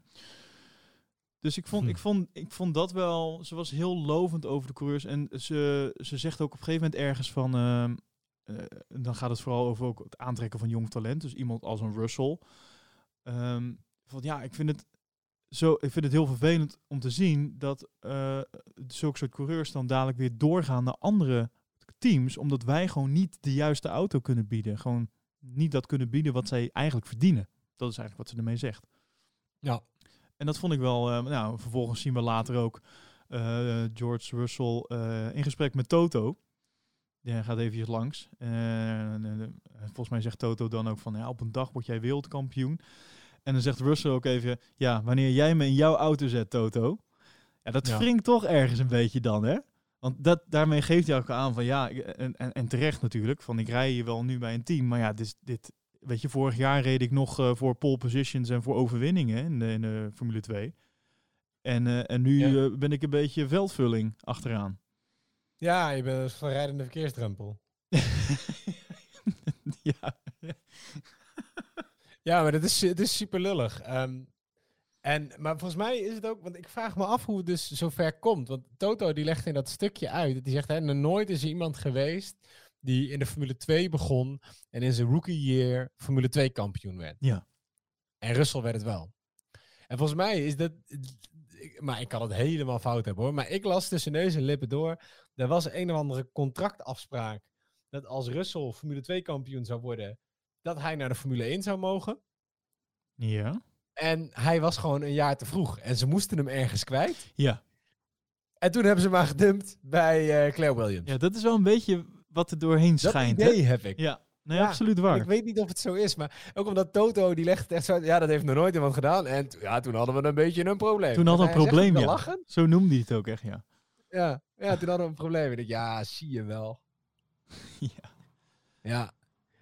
dus ik vond, Hm. ik, vond, ik vond dat wel. Ze was heel lovend over de coureurs. En ze, ze zegt ook op een gegeven moment ergens van. ehm, eh, dan gaat het vooral over ook het aantrekken van jong talent. Dus iemand als een Russell. Ehm, van ja, ik vind het zo, ik vind het heel vervelend om te zien dat eh zulke soort coureurs dan dadelijk weer doorgaan naar andere teams, omdat wij gewoon niet de juiste auto kunnen bieden. Gewoon niet dat kunnen bieden wat zij eigenlijk verdienen. Dat is eigenlijk wat ze ermee zegt. Ja. En dat vond ik wel. eh, nou, vervolgens zien we later ook eh, George Russell in gesprek met Toto. Die gaat eventjes langs. En, volgens mij zegt Toto dan ook van, ja, op een dag word jij wereldkampioen. En dan zegt Russell ook even, ja, wanneer jij me in jouw auto zet, Toto. Ja, dat Ja. wringt toch ergens een beetje dan, hè? Want dat, daarmee geeft hij ook aan van, ja, en, en, en terecht natuurlijk, van ik rij hier wel nu bij een team. Maar ja, dit, dit weet je, vorig jaar reed ik nog eh, voor pole positions en voor overwinningen in de, in de Formule 2. En, eh, en nu Ja. eh, ben ik een beetje veldvulling achteraan. Ja, je bent een verrijdende verkeersdrempel. *laughs* ja. Ja, maar dat is, het is super lullig. Ehm, en, maar volgens mij is het ook, want ik vraag me af hoe het dus zover komt. Want Toto die legt in dat stukje uit. Die zegt, hè, nooit is er iemand geweest die in de Formule 2 begon en in zijn rookie year Formule 2 kampioen werd. Ja. En Russell werd het wel. En volgens mij is dat, maar ik kan het helemaal fout hebben hoor. Maar ik las tussen neus en lippen door, er was een of andere contractafspraak dat als Russell Formule 2 kampioen zou worden, dat hij naar de Formule 1 zou mogen. Ja. En hij was gewoon een jaar te vroeg. En ze moesten hem ergens kwijt. Ja. En toen hebben ze hem maar gedumpt bij eh, Claire Williams. ja, dat is wel een beetje wat er doorheen dat schijnt. hè? idee heb ik. Ja, nee, Ja, absoluut waar. Ik weet niet of het zo is, maar ook omdat Toto, die legt echt zo Ja, dat heeft nog nooit iemand gedaan. En ja, toen hadden we een beetje een probleem. Toen hadden we En een probleem, ja. lachen. Zo noemde hij het ook echt, ja. Ja, ja, toen hadden we een probleem. Ik dacht, ja, zie je wel. *laughs* ja. Ja.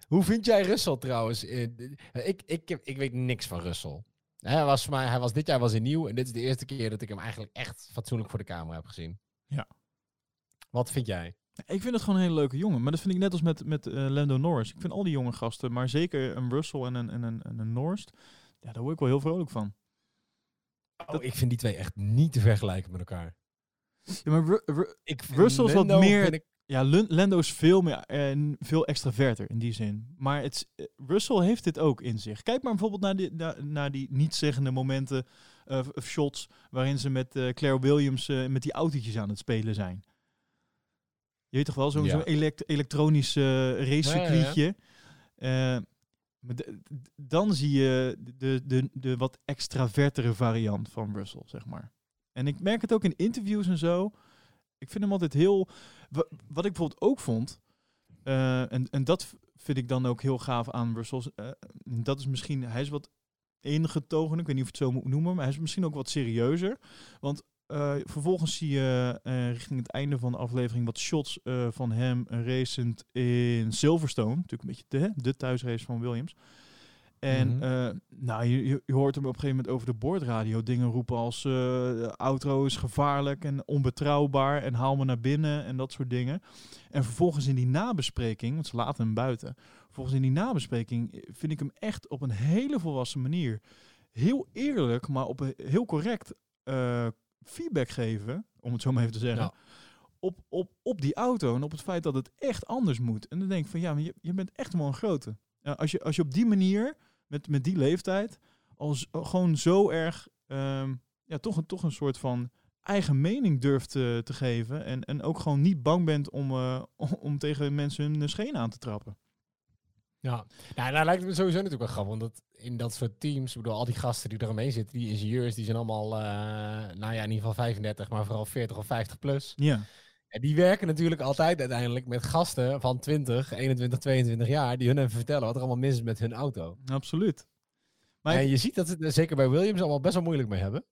Hoe vind jij Russell trouwens? Eh, d- Ik, ik, ik weet niks van Russell. Hij was, voor mij, hij was dit jaar was hij nieuw en dit is de eerste keer dat ik hem eigenlijk echt fatsoenlijk voor de camera heb gezien. Ja. Wat vind jij? Ik vind het gewoon een hele leuke jongen. Maar dat vind ik net als met, met eh, Lando Norris. Ik vind al die jonge gasten, maar zeker een Russell en een, en een, en een Norris, ja, daar word ik wel heel vrolijk van. Oh, ik vind die twee echt niet te vergelijken met elkaar. Ja, maar Ru- Ru- Ik Russell is wat meer- ja, Lando is veel meer en veel extraverter in die zin. Maar het, eh, Russell heeft dit ook in zich. Kijk maar bijvoorbeeld naar die, naar, naar die niet-zeggende momenten eh, of shots waarin ze met eh, Claire Williams eh, met die autootjes aan het spelen zijn. Je weet toch wel, zo'n Ja. zo'n elekt- elektronisch racecircuitje. Dan zie je de, de, de wat extravertere variant van Russell, zeg maar. En ik merk het ook in interviews en zo. Ik vind hem altijd heel... wa- Wat ik bijvoorbeeld ook vond... eh, en, en dat vind ik dan ook heel gaaf aan Russell. eh, dat is misschien... Hij is wat ingetogen. Ik weet niet of je het zo moet noemen. Maar hij is misschien ook wat serieuzer. Want eh, vervolgens zie je eh, richting het einde van de aflevering wat shots van hem racend in Silverstone. Natuurlijk een beetje de, de thuisrace van Williams. En Mhm. eh, nou, je, je- hoort hem op een gegeven moment over de boordradio dingen roepen als eh, de auto is gevaarlijk en onbetrouwbaar en haal me naar binnen en dat soort dingen. En vervolgens in die nabespreking, want ze laten hem buiten, vervolgens in die nabespreking eh, vind ik hem echt op een hele volwassen manier heel eerlijk, maar op een heel correct eh, feedback geven, om het zo maar even te zeggen. Ja. Op, op, op die auto en op het feit dat het echt anders moet. En dan denk ik van ja, maar je, je bent echt wel een grote. Ja, als, je, als je op die manier, met, met die leeftijd, als gewoon zo erg, ehm, ja, toch, een, toch een soort van eigen mening durft te, te geven. En, en ook gewoon niet bang bent om, eh, *laughs* om, tegen mensen hun scheen aan te trappen. Ja, nou, nou lijkt het me sowieso natuurlijk wel grappig, want dat in dat soort teams, bedoel, al die gasten die eromheen zitten, die ingenieurs, die zijn allemaal, eh, nou ja, in ieder geval 35, maar vooral 40 of 50 plus. Ja, En die werken natuurlijk altijd uiteindelijk met gasten van 20, 21, 22 jaar, die hun even vertellen wat er allemaal mis is met hun auto. absoluut. Maar en je ziet dat ze het er zeker bij Williams allemaal best wel moeilijk mee hebben.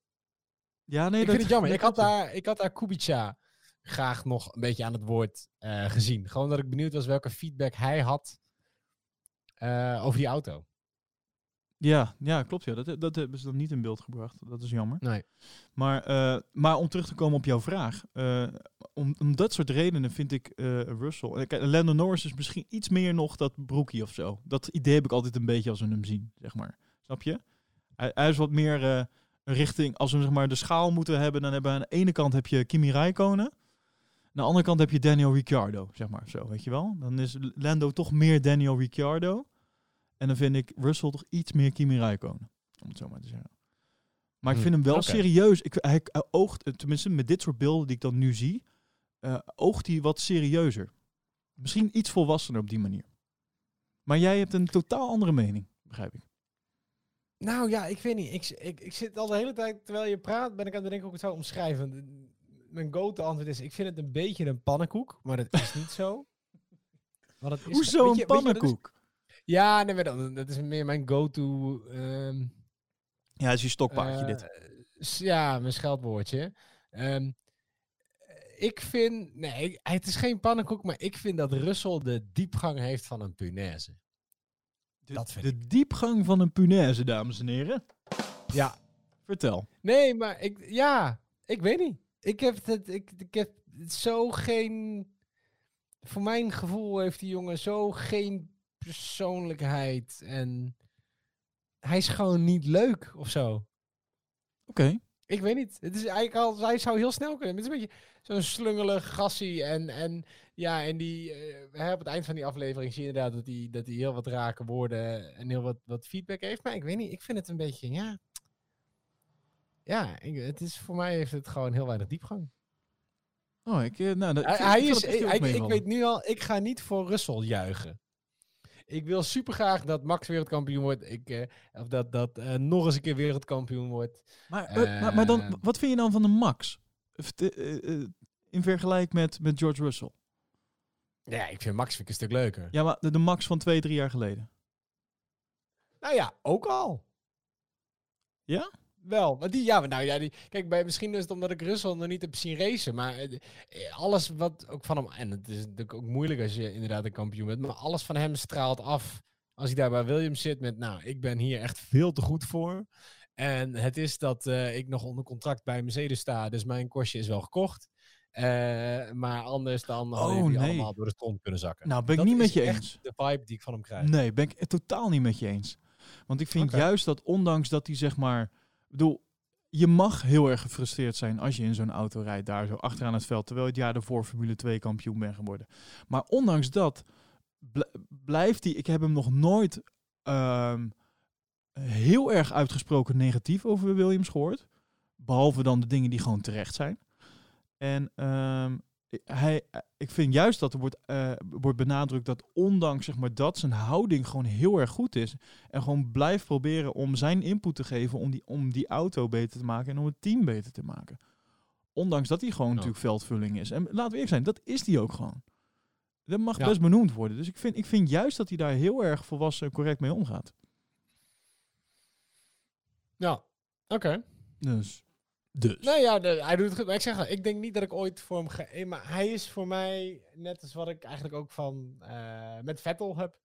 ja, nee, ik dat, vind het jammer. *laughs* Ik had, daar, ik had daar Kubica graag nog een beetje aan het woord eh, gezien. Gewoon dat ik benieuwd was welke feedback hij had eh, over die auto. Ja, ja, klopt. Ja. Dat, dat hebben ze dan niet in beeld gebracht. Dat is jammer. Nee. Maar, eh, maar om terug te komen op jouw vraag. eh, om, om dat soort redenen vind ik eh, Russell... Kijk, Lando Norris is misschien iets meer nog dat broekie of zo. Dat idee heb ik altijd een beetje als we hem zien, zeg maar. Snap je? Hij, hij is wat meer een richting... Als we zeg maar, de schaal moeten hebben, dan hebben we aan de ene kant heb je Kimi Räikkönen. Aan de andere kant heb je Daniel Ricciardo, zeg maar. Zo, weet je wel? Dan is Lando toch meer Daniel Ricciardo. En dan vind ik Russell toch iets meer Kimi Räikkönen. Om het zo maar te zeggen. Maar ik Hmm, vind hem wel serieus. Ik, hij, hij oogt, tenminste met dit soort beelden die ik dan nu zie, eh, oogt hij wat serieuzer. Misschien iets volwassener op die manier. Maar jij hebt een totaal andere mening, begrijp ik. Nou ja, ik weet niet. Ik, ik, ik zit al de hele tijd, terwijl je praat, ben ik aan het denken hoe ik het zou omschrijven. Mijn go-to antwoord is, ik vind het een beetje een pannenkoek, maar dat is niet *laughs* zo. Want het is, Hoezo een je pannenkoek? Ja, nee, maar dat, dat is meer mijn go-to... ehm, Ja, is je stokpaardje eh, dit. Ja, mijn scheldwoordje. Ehm, ik vind... Nee, het is geen pannenkoek, maar ik vind dat Russell de diepgang heeft van een punaise. De, dat vind de diepgang van een punaise, dames en heren. Ja, Vertel. Nee, maar ik, ja, ik weet niet. Ik heb het, ik, ik heb zo geen, voor mijn gevoel heeft die jongen zo geen persoonlijkheid en hij is gewoon niet leuk of zo. Oké. Ik weet niet. Het is eigenlijk al, hij zou heel snel kunnen. Het is een beetje zo'n slungelig gassie en, en ja, en die, eh, op het eind van die aflevering zie je inderdaad dat hij, dat hij heel wat rake woorden en heel wat, wat feedback heeft. Maar ik weet niet, ik vind het een beetje, ja, ja, ik, het is, voor mij heeft het gewoon heel weinig diepgang. Oh, ik, eh, nou, dat, Hij, ik is, ik, weet nu al, ik ga niet voor Russell juichen. Ik wil super graag dat Max wereldkampioen wordt. Ik, eh, of dat, dat eh, nog eens een keer wereldkampioen wordt. Maar, maar, maar dan, Ehm. wat vind je dan van de Max? Eh, In vergelijking met, met George Russell. Ja, ik vind Max vind ik een stuk leuker. Ja, maar de, de Max van twee, drie jaar geleden. Nou ja, ook al. Ja? Wel, maar die, ja, maar nou ja, die, kijk, bij, misschien is het omdat ik Russell nog niet heb zien racen, maar eh, eh, alles wat ook van hem, en het is natuurlijk ook moeilijk als je inderdaad een kampioen bent, maar alles van hem straalt af als hij daar bij Williams zit met, nou, ik ben hier echt veel te goed voor. En het is dat eh, ik nog onder contract bij Mercedes sta, dus mijn kostje is wel gekocht. Maar anders dan hadden Oh, die nee. allemaal door de stront kunnen zakken. Nou, ben ik Dat niet met je eens. de vibe die ik van hem krijg. Nee, ben ik het totaal niet met je eens. Want ik vind juist dat ondanks dat hij zeg maar... Bedoel, je mag heel erg gefrustreerd zijn als je in zo'n auto rijdt daar zo achteraan het veld. Terwijl je het jaar ervoor Formule 2 kampioen bent geworden. Maar ondanks dat bl- blijft hij... Ik heb hem nog nooit ehm, heel erg uitgesproken negatief over Williams gehoord. Behalve dan de dingen die gewoon terecht zijn. En ehm, hij, ik vind juist dat er wordt, eh, wordt benadrukt dat ondanks zeg maar, dat zijn houding gewoon heel erg goed is. En gewoon blijft proberen om zijn input te geven om die, om die auto beter te maken en om het team beter te maken. Ondanks dat hij gewoon Ja. natuurlijk veldvulling is. En laten we eerlijk zijn, dat is die ook gewoon. Dat mag Ja. best benoemd worden. Dus ik vind, ik vind juist dat hij daar heel erg volwassen en correct mee omgaat. Ja, oké. Dus. Dus. Nee, ja, de- hij doet het goed. Maar ik zeg al, ik denk niet dat ik ooit voor hem ga... eh, Maar hij is voor mij net als wat ik eigenlijk ook van eh, met Vettel heb.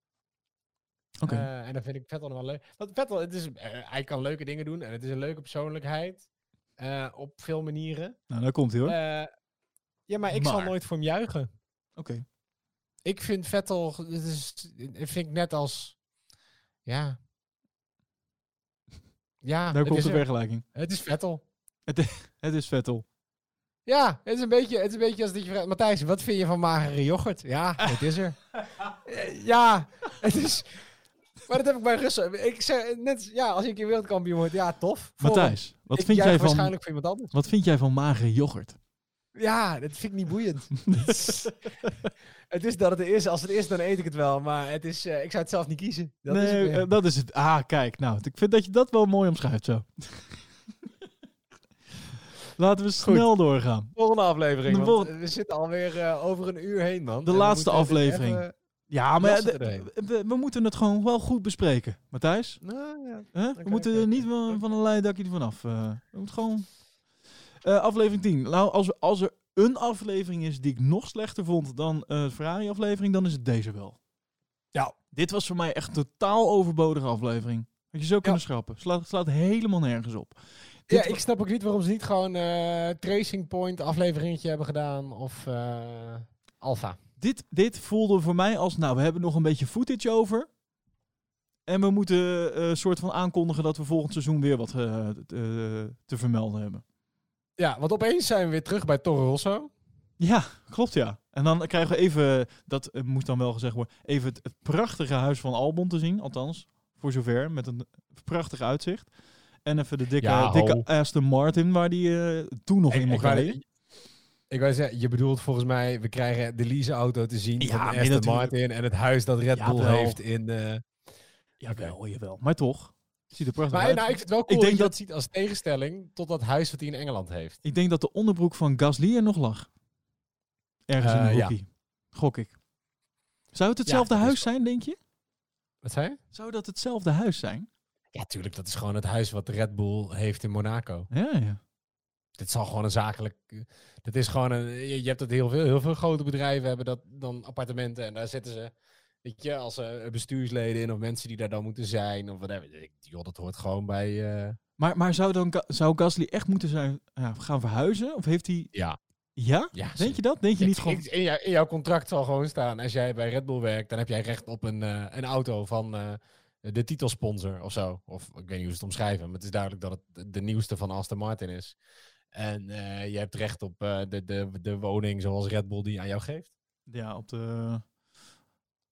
Oké. Eh, en dan vind ik Vettel nog wel leuk. Want Vettel, het is, hij kan leuke dingen doen en het is een leuke persoonlijkheid. op veel manieren. nou, daar komt hij hoor. Ja, maar ik zal nooit voor hem juichen. Oké. Ik vind Vettel, het is, vind ik net als, ja. Ja, Daar komt de er. vergelijking. het is Vettel. *laughs* Het is Vettel. Ja, het is een beetje, het is een beetje als dat je vraagt, Matthijs, wat vind je van magere yoghurt? Ja, het is er. *laughs* Ja, het is... Maar dat heb ik bij Russen. Ik zeg net, ja, als ik een keer wereldkampioen word, ja, tof. Matthijs, wat Ik vind, jij van, waarschijnlijk voor iemand anders. wat vind jij van magere yoghurt? Ja, dat vind ik niet boeiend. *laughs* het is dat het er is. Als het is, dan eet ik het wel. Maar het is, eh, ik zou het zelf niet kiezen. Dat is het nee, eh, dat is het. Ah, kijk, nou, ik vind dat je dat wel mooi omschrijft zo. Laten we snel doorgaan. Volgende aflevering. De want volgende- we zitten alweer eh, over een uur heen, man. De En laatste aflevering. Ja, maar de- we, we moeten het gewoon wel goed bespreken. Matthijs, Nou, ja. hè? we moeten er niet van, van een leidakje ervan af. eh. we moeten gewoon... Eh, aflevering 10. Nou, als, er- als er een aflevering is die ik nog slechter vond dan eh, de Ferrari-aflevering, dan is het deze wel. Ja. Dit was voor mij echt een totaal overbodige aflevering. Had je zo kunnen schrappen. Slaat, slaat helemaal nergens op. Ja, ik snap ook niet waarom ze niet gewoon eh Tracing Point afleveringetje hebben gedaan. Of eh Alpha. dit, dit voelde voor mij als, nou, we hebben nog een beetje footage over. En we moeten eh, een soort van aankondigen dat we volgend seizoen weer wat te, te vermelden hebben. Ja, want opeens zijn we weer terug bij Toro Rosso. Ja, klopt ja. En dan krijgen we even, dat moet dan wel gezegd worden, even het, het prachtige huis van Albon te zien. Althans, voor zover, met een prachtig uitzicht. En even de dikke, Ja, dikke. Aston Martin, waar die eh, toen nog Ik- in mocht ik rijden. Ik wou zeggen, je bedoelt volgens mij, we krijgen de leaseauto te zien Ja, van Aston natuurlijk. Martin en het huis dat Red Bull heeft in... eh, Jawel, jawel. Maar toch, ziet er prachtig Maar uit. nou, ik vind het wel cool denk dat je dat ziet als tegenstelling tot dat huis wat hij in Engeland heeft. Ik denk dat de onderbroek van Gasly er nog lag. Ergens in Eh, de ja. hockey. Gok ik. Zou het hetzelfde huis zijn, denk je? Wat zei je? Zou dat hetzelfde huis zijn? Ja, tuurlijk. Dat is gewoon het huis wat Red Bull heeft in Monaco. Ja, ja. Dit zal gewoon een zakelijk... eh, Dat is gewoon een... Je, hebt het heel veel. Heel veel grote bedrijven hebben dat dan appartementen. En daar zitten ze... Weet je, als eh, bestuursleden in of mensen die daar dan moeten zijn of whatever. Joh, dat hoort gewoon bij... eh, Maar, maar zou, dan, zou Gasly echt moeten zijn, ja, gaan verhuizen? Of heeft hij... ja. Ja? ja Denk je dat? Denk je Ja, niet gewoon... in, in, jou- in jouw contract zal gewoon staan, als jij bij Red Bull werkt, dan heb jij recht op een, een auto van de titelsponsor of zo. Of ik weet niet hoe ze het omschrijven, maar het is duidelijk dat het de- nieuwste van Aston Martin is. En eh, je hebt recht op eh, de, de, de woning zoals Red Bull die aan jou geeft. Ja, op de...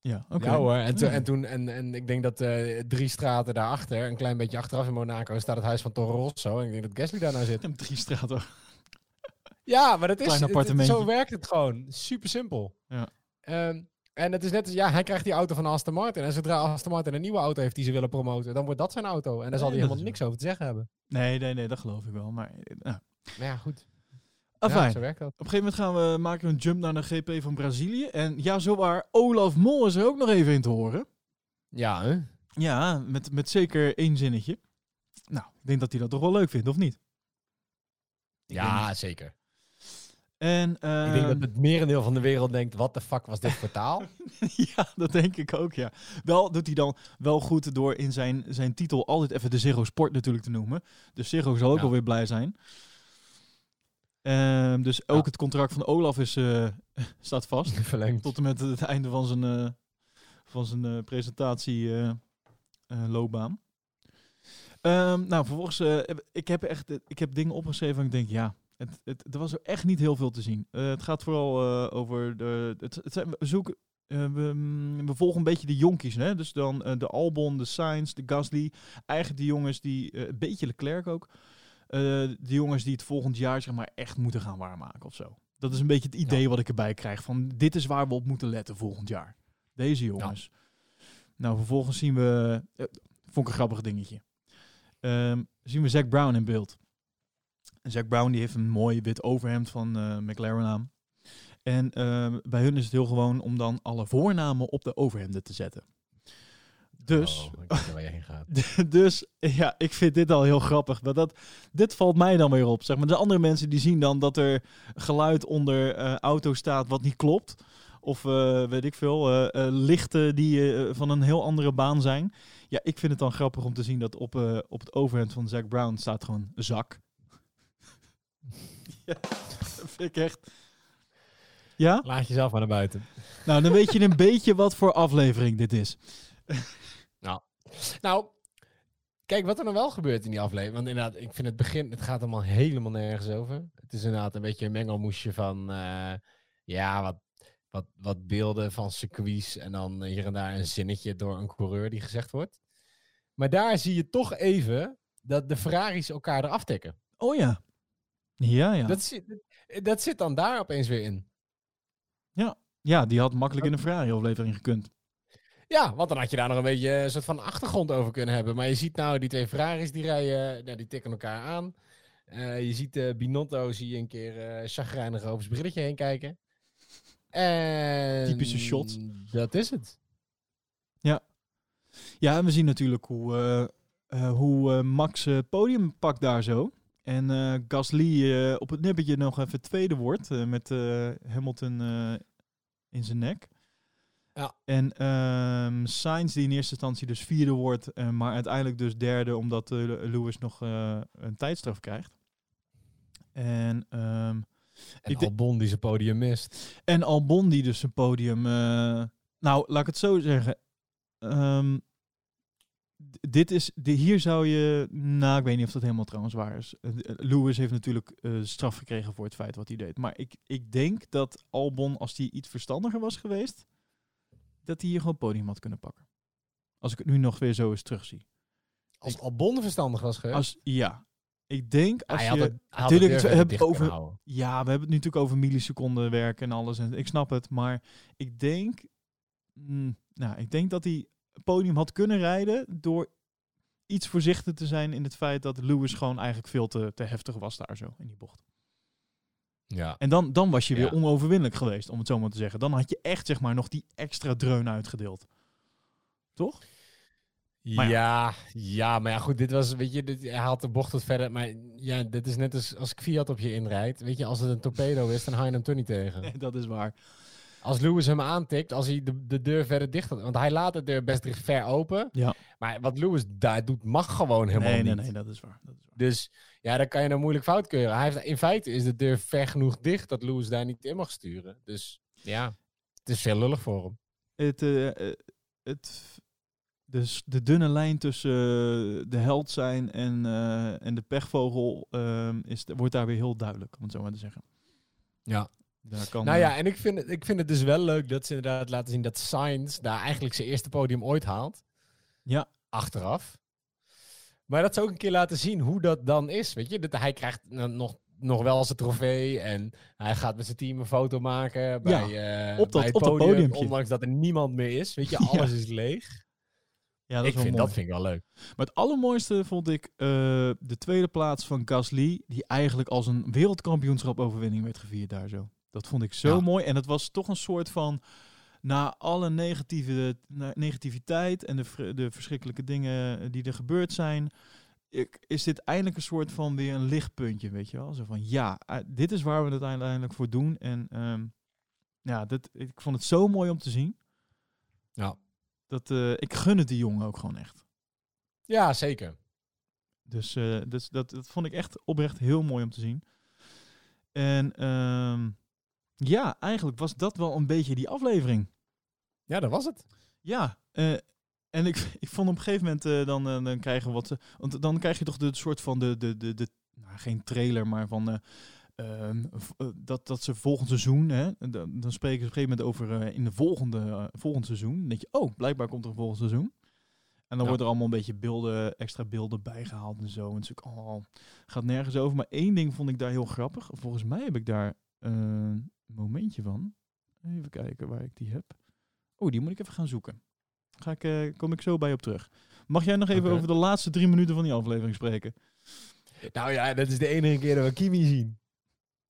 Ja, oké. Ja hoor, en, en, toen, en, en ik denk dat eh, drie straten daarachter, een klein beetje achteraf in Monaco, staat het huis van Toro Rosso. En ik denk dat Gasly daar nou zit. Hem *laughs* drie straten. Ja, maar dat is Klein het- zo werkt het gewoon. Super simpel. Ja. Ehm, en het is net ja, hij krijgt die auto van Aston Martin. En zodra Aston Martin een nieuwe auto heeft die ze willen promoten, dan wordt dat zijn auto. En daar zal hij helemaal niks over te zeggen hebben. Nee, nee, nee, dat geloof ik wel. Maar, eh, nou. Maar ja, goed. Afijn. Ja. Op een gegeven moment gaan we maken een jump naar de GP van Brazilië. En ja, zowaar, Olaf Mol is er ook nog even in te horen. Ja, hè? Ja, met, met zeker één zinnetje. Nou, ik denk dat hij dat toch wel leuk vindt, of niet? Ik Ja, zeker. En, ik denk ehm, dat het merendeel van de wereld denkt, wat de fuck was dit voor taal? *laughs* ja, dat denk ik ook, ja. Wel doet hij dan wel goed door in zijn, zijn titel altijd even de Zero Sport natuurlijk te noemen. Dus Zero zal ook Ja. wel weer blij zijn. Ehm, dus ook Ja. het contract van Olaf is, eh, *laughs* staat vast. *laughs* Verlengd. Tot en met het einde van zijn, eh van zijn eh, presentatie eh, eh, loopbaan. Ehm, nou, vervolgens, ik heb echt ik heb dingen opgeschreven en ik denk, ja, het, het, er was er echt niet heel veel te zien. Eh, het gaat vooral eh, over de. Het, het zijn, we zoeken. eh, we, mm, we volgen een beetje de jonkies, hè? Dus dan de Albon, de Sainz, de Gasly. Eigenlijk de jongens die, een beetje Leclerc ook. de jongens die het volgend jaar zeg maar echt moeten gaan waarmaken of zo. Dat is een beetje het idee wat ik erbij krijg. Van dit is waar we op moeten letten volgend jaar. Deze jongens. Nou, vervolgens zien we... vond ik een grappig dingetje. Ehm, zien we Zack Brown in beeld. Zack Brown die heeft een mooi wit overhemd van eh, McLaren aan. En ehm, bij hun is het heel gewoon om dan alle voornamen op de overhemden te zetten. Dus, Oh, ik weet waar je heen gaat. *laughs* dus ja, ik vind dit al heel grappig. Maar dat, dit valt mij dan weer op. Zeg maar. De andere mensen die zien dan dat er geluid onder eh, auto staat wat niet klopt. Of eh, weet ik veel, lichten die van een heel andere baan zijn. Ja, ik vind het dan grappig om te zien dat op, op het overhemd van Zack Brown staat gewoon zak. *laughs* ja, dat vind ik echt... Ja? Laat jezelf maar naar buiten. Nou, dan weet je een beetje wat voor aflevering dit is. *laughs* Nou, kijk wat er nog wel gebeurt in die aflevering. Want inderdaad, ik vind het begin, het gaat allemaal helemaal nergens over. Het is inderdaad een beetje een mengelmoesje van, eh, ja, wat, wat, wat beelden van circuits en dan hier en daar een zinnetje door een coureur die gezegd wordt. Maar daar zie je toch even dat de Ferraris elkaar eraf tikken. Oh ja. Ja, ja. Dat, zit, dat zit dan daar opeens weer in. Ja, die had makkelijk in een Ferrari-aflevering gekund. Ja, want dan had je daar nog een beetje een soort van achtergrond over kunnen hebben. Maar je ziet nou die twee Ferraris die rijden, nou, die tikken elkaar aan. Eh, je ziet eh Binotto zie je een keer eh chagrijnig over zijn brilletje heen kijken. En Typische shot. Dat is het. Ja, en we zien natuurlijk hoe, eh, eh, hoe eh, Max eh, podium pakt daar zo. En eh, Gasly eh, op het nippertje nog even tweede wordt eh, met Hamilton in zijn nek. Ja. En ehm Sainz die in eerste instantie dus vierde wordt, maar uiteindelijk dus derde omdat Lewis nog een tijdstraf krijgt. En, ehm, En Albon die zijn podium mist. en Albon die dus zijn podium... nou, laat ik het zo zeggen. Ehm, dit is, de, hier zou je... Nou, ik weet niet of dat helemaal trouwens waar is. Eh, eh, Lewis heeft natuurlijk eh, straf gekregen voor het feit wat hij deed. Maar ik, ik denk dat Albon, als hij iets verstandiger was geweest... dat hij hier gewoon podium had kunnen pakken. Als ik het nu nog weer zo eens terugzie. Als Albon verstandig was geweest. Als, ja, ik denk als hij had je... het, hij had Tuurlijk, de deur we hebben over-. Ja, we hebben het nu natuurlijk over milliseconden werk en alles. En ik snap het, maar ik denk, mm, nou, ik denk dat hij podium had kunnen rijden door iets voorzichtig te zijn in het feit dat Lewis gewoon eigenlijk veel te, te heftig was daar zo in die bocht. Ja. En dan, dan was je weer Ja. onoverwinnelijk geweest, om het zo maar te zeggen. Dan had je echt zeg maar nog die extra dreun uitgedeeld. Toch? Maar ja. Ja, maar ja, goed, dit was, weet je, dit, hij had de bocht wat verder, maar ja, dit is net als als Fiat op je inrijdt. Weet je, als het een torpedo is, dan hou je hem toch niet tegen. *laughs* dat is waar. Als Lewis hem aantikt, als hij de, de deur verder dicht had, want hij laat de deur best ver open. Ja. Maar wat Lewis daar doet, mag gewoon helemaal Nee, nee, niet. nee, dat is waar. Dat is waar. Dus ja, dan kan je nou moeilijk fout keuren. Hij heeft, in feite is de deur ver genoeg dicht dat Lewis daar niet in mag sturen. Dus ja, het is veel lullig voor hem. het, eh, eh, het, dus de dunne lijn tussen eh, de held zijn en, en de pechvogel ehm, is, wordt daar weer heel duidelijk, om het zo maar te zeggen. Ja. Daar kan, Nou eh, ja, en ik vind, het, ik vind het dus wel leuk dat ze inderdaad laten zien dat Sainz daar eigenlijk zijn eerste podium ooit haalt. Ja. Achteraf. Maar dat ze ook een keer laten zien hoe dat dan is. Weet je, dat hij krijgt nog, nog wel zijn trofee en hij gaat met zijn team een foto maken bij, eh, op dat- bij het op podium, ondanks dat er niemand meer is. Weet je, *laughs* Ja. alles is leeg. ja, dat ik vind, mooi. dat vind ik wel leuk. Maar het allermooiste vond ik eh, de tweede plaats van Gasly, die eigenlijk als een wereldkampioenschap overwinning werd gevierd daar zo. Dat vond ik zo Ja. mooi. En het was toch een soort van, na alle negatieve, na- negativiteit en de, de verschrikkelijke dingen die er gebeurd zijn, ik, is dit eindelijk een soort van weer een lichtpuntje, weet je wel? Zo van, ja, eh, dit is waar we het uiteindelijk voor doen. En ehm, ja, dit, ik vond het zo mooi om te zien. Ja. Dat, eh, ik gun het die jongen ook gewoon echt. Ja, zeker. Dus, eh, dus dat, dat vond ik echt oprecht heel mooi om te zien. En ehm, ja, eigenlijk was dat wel een beetje die aflevering. Ja, dat was het. Ja, eh, en ik, *laughs* ik vond op een gegeven moment eh, dan, eh, dan krijgen we wat. want dan krijg je toch de soort van de. de, de, de nou, geen trailer, maar van. eh, ehm, eh, dat, dat ze volgend seizoen. Hè, dan, dan spreken ze op een gegeven moment over in de volgende, volgend seizoen. Dan denk je, oh, blijkbaar komt er een volgend seizoen. En dan Ja. worden er allemaal een beetje beelden, extra beelden bijgehaald en zo. En het is ook allemaal, gaat nergens over. Maar één ding vond ik daar heel grappig. Volgens mij heb ik daar. Een momentje van. Even kijken waar ik die heb. Oh, die moet ik even gaan zoeken. Ga ik, eh, kom ik zo bij op terug. Mag jij nog even over de laatste drie minuten van die aflevering spreken? Nou ja, dat is de enige keer dat we Kimi zien.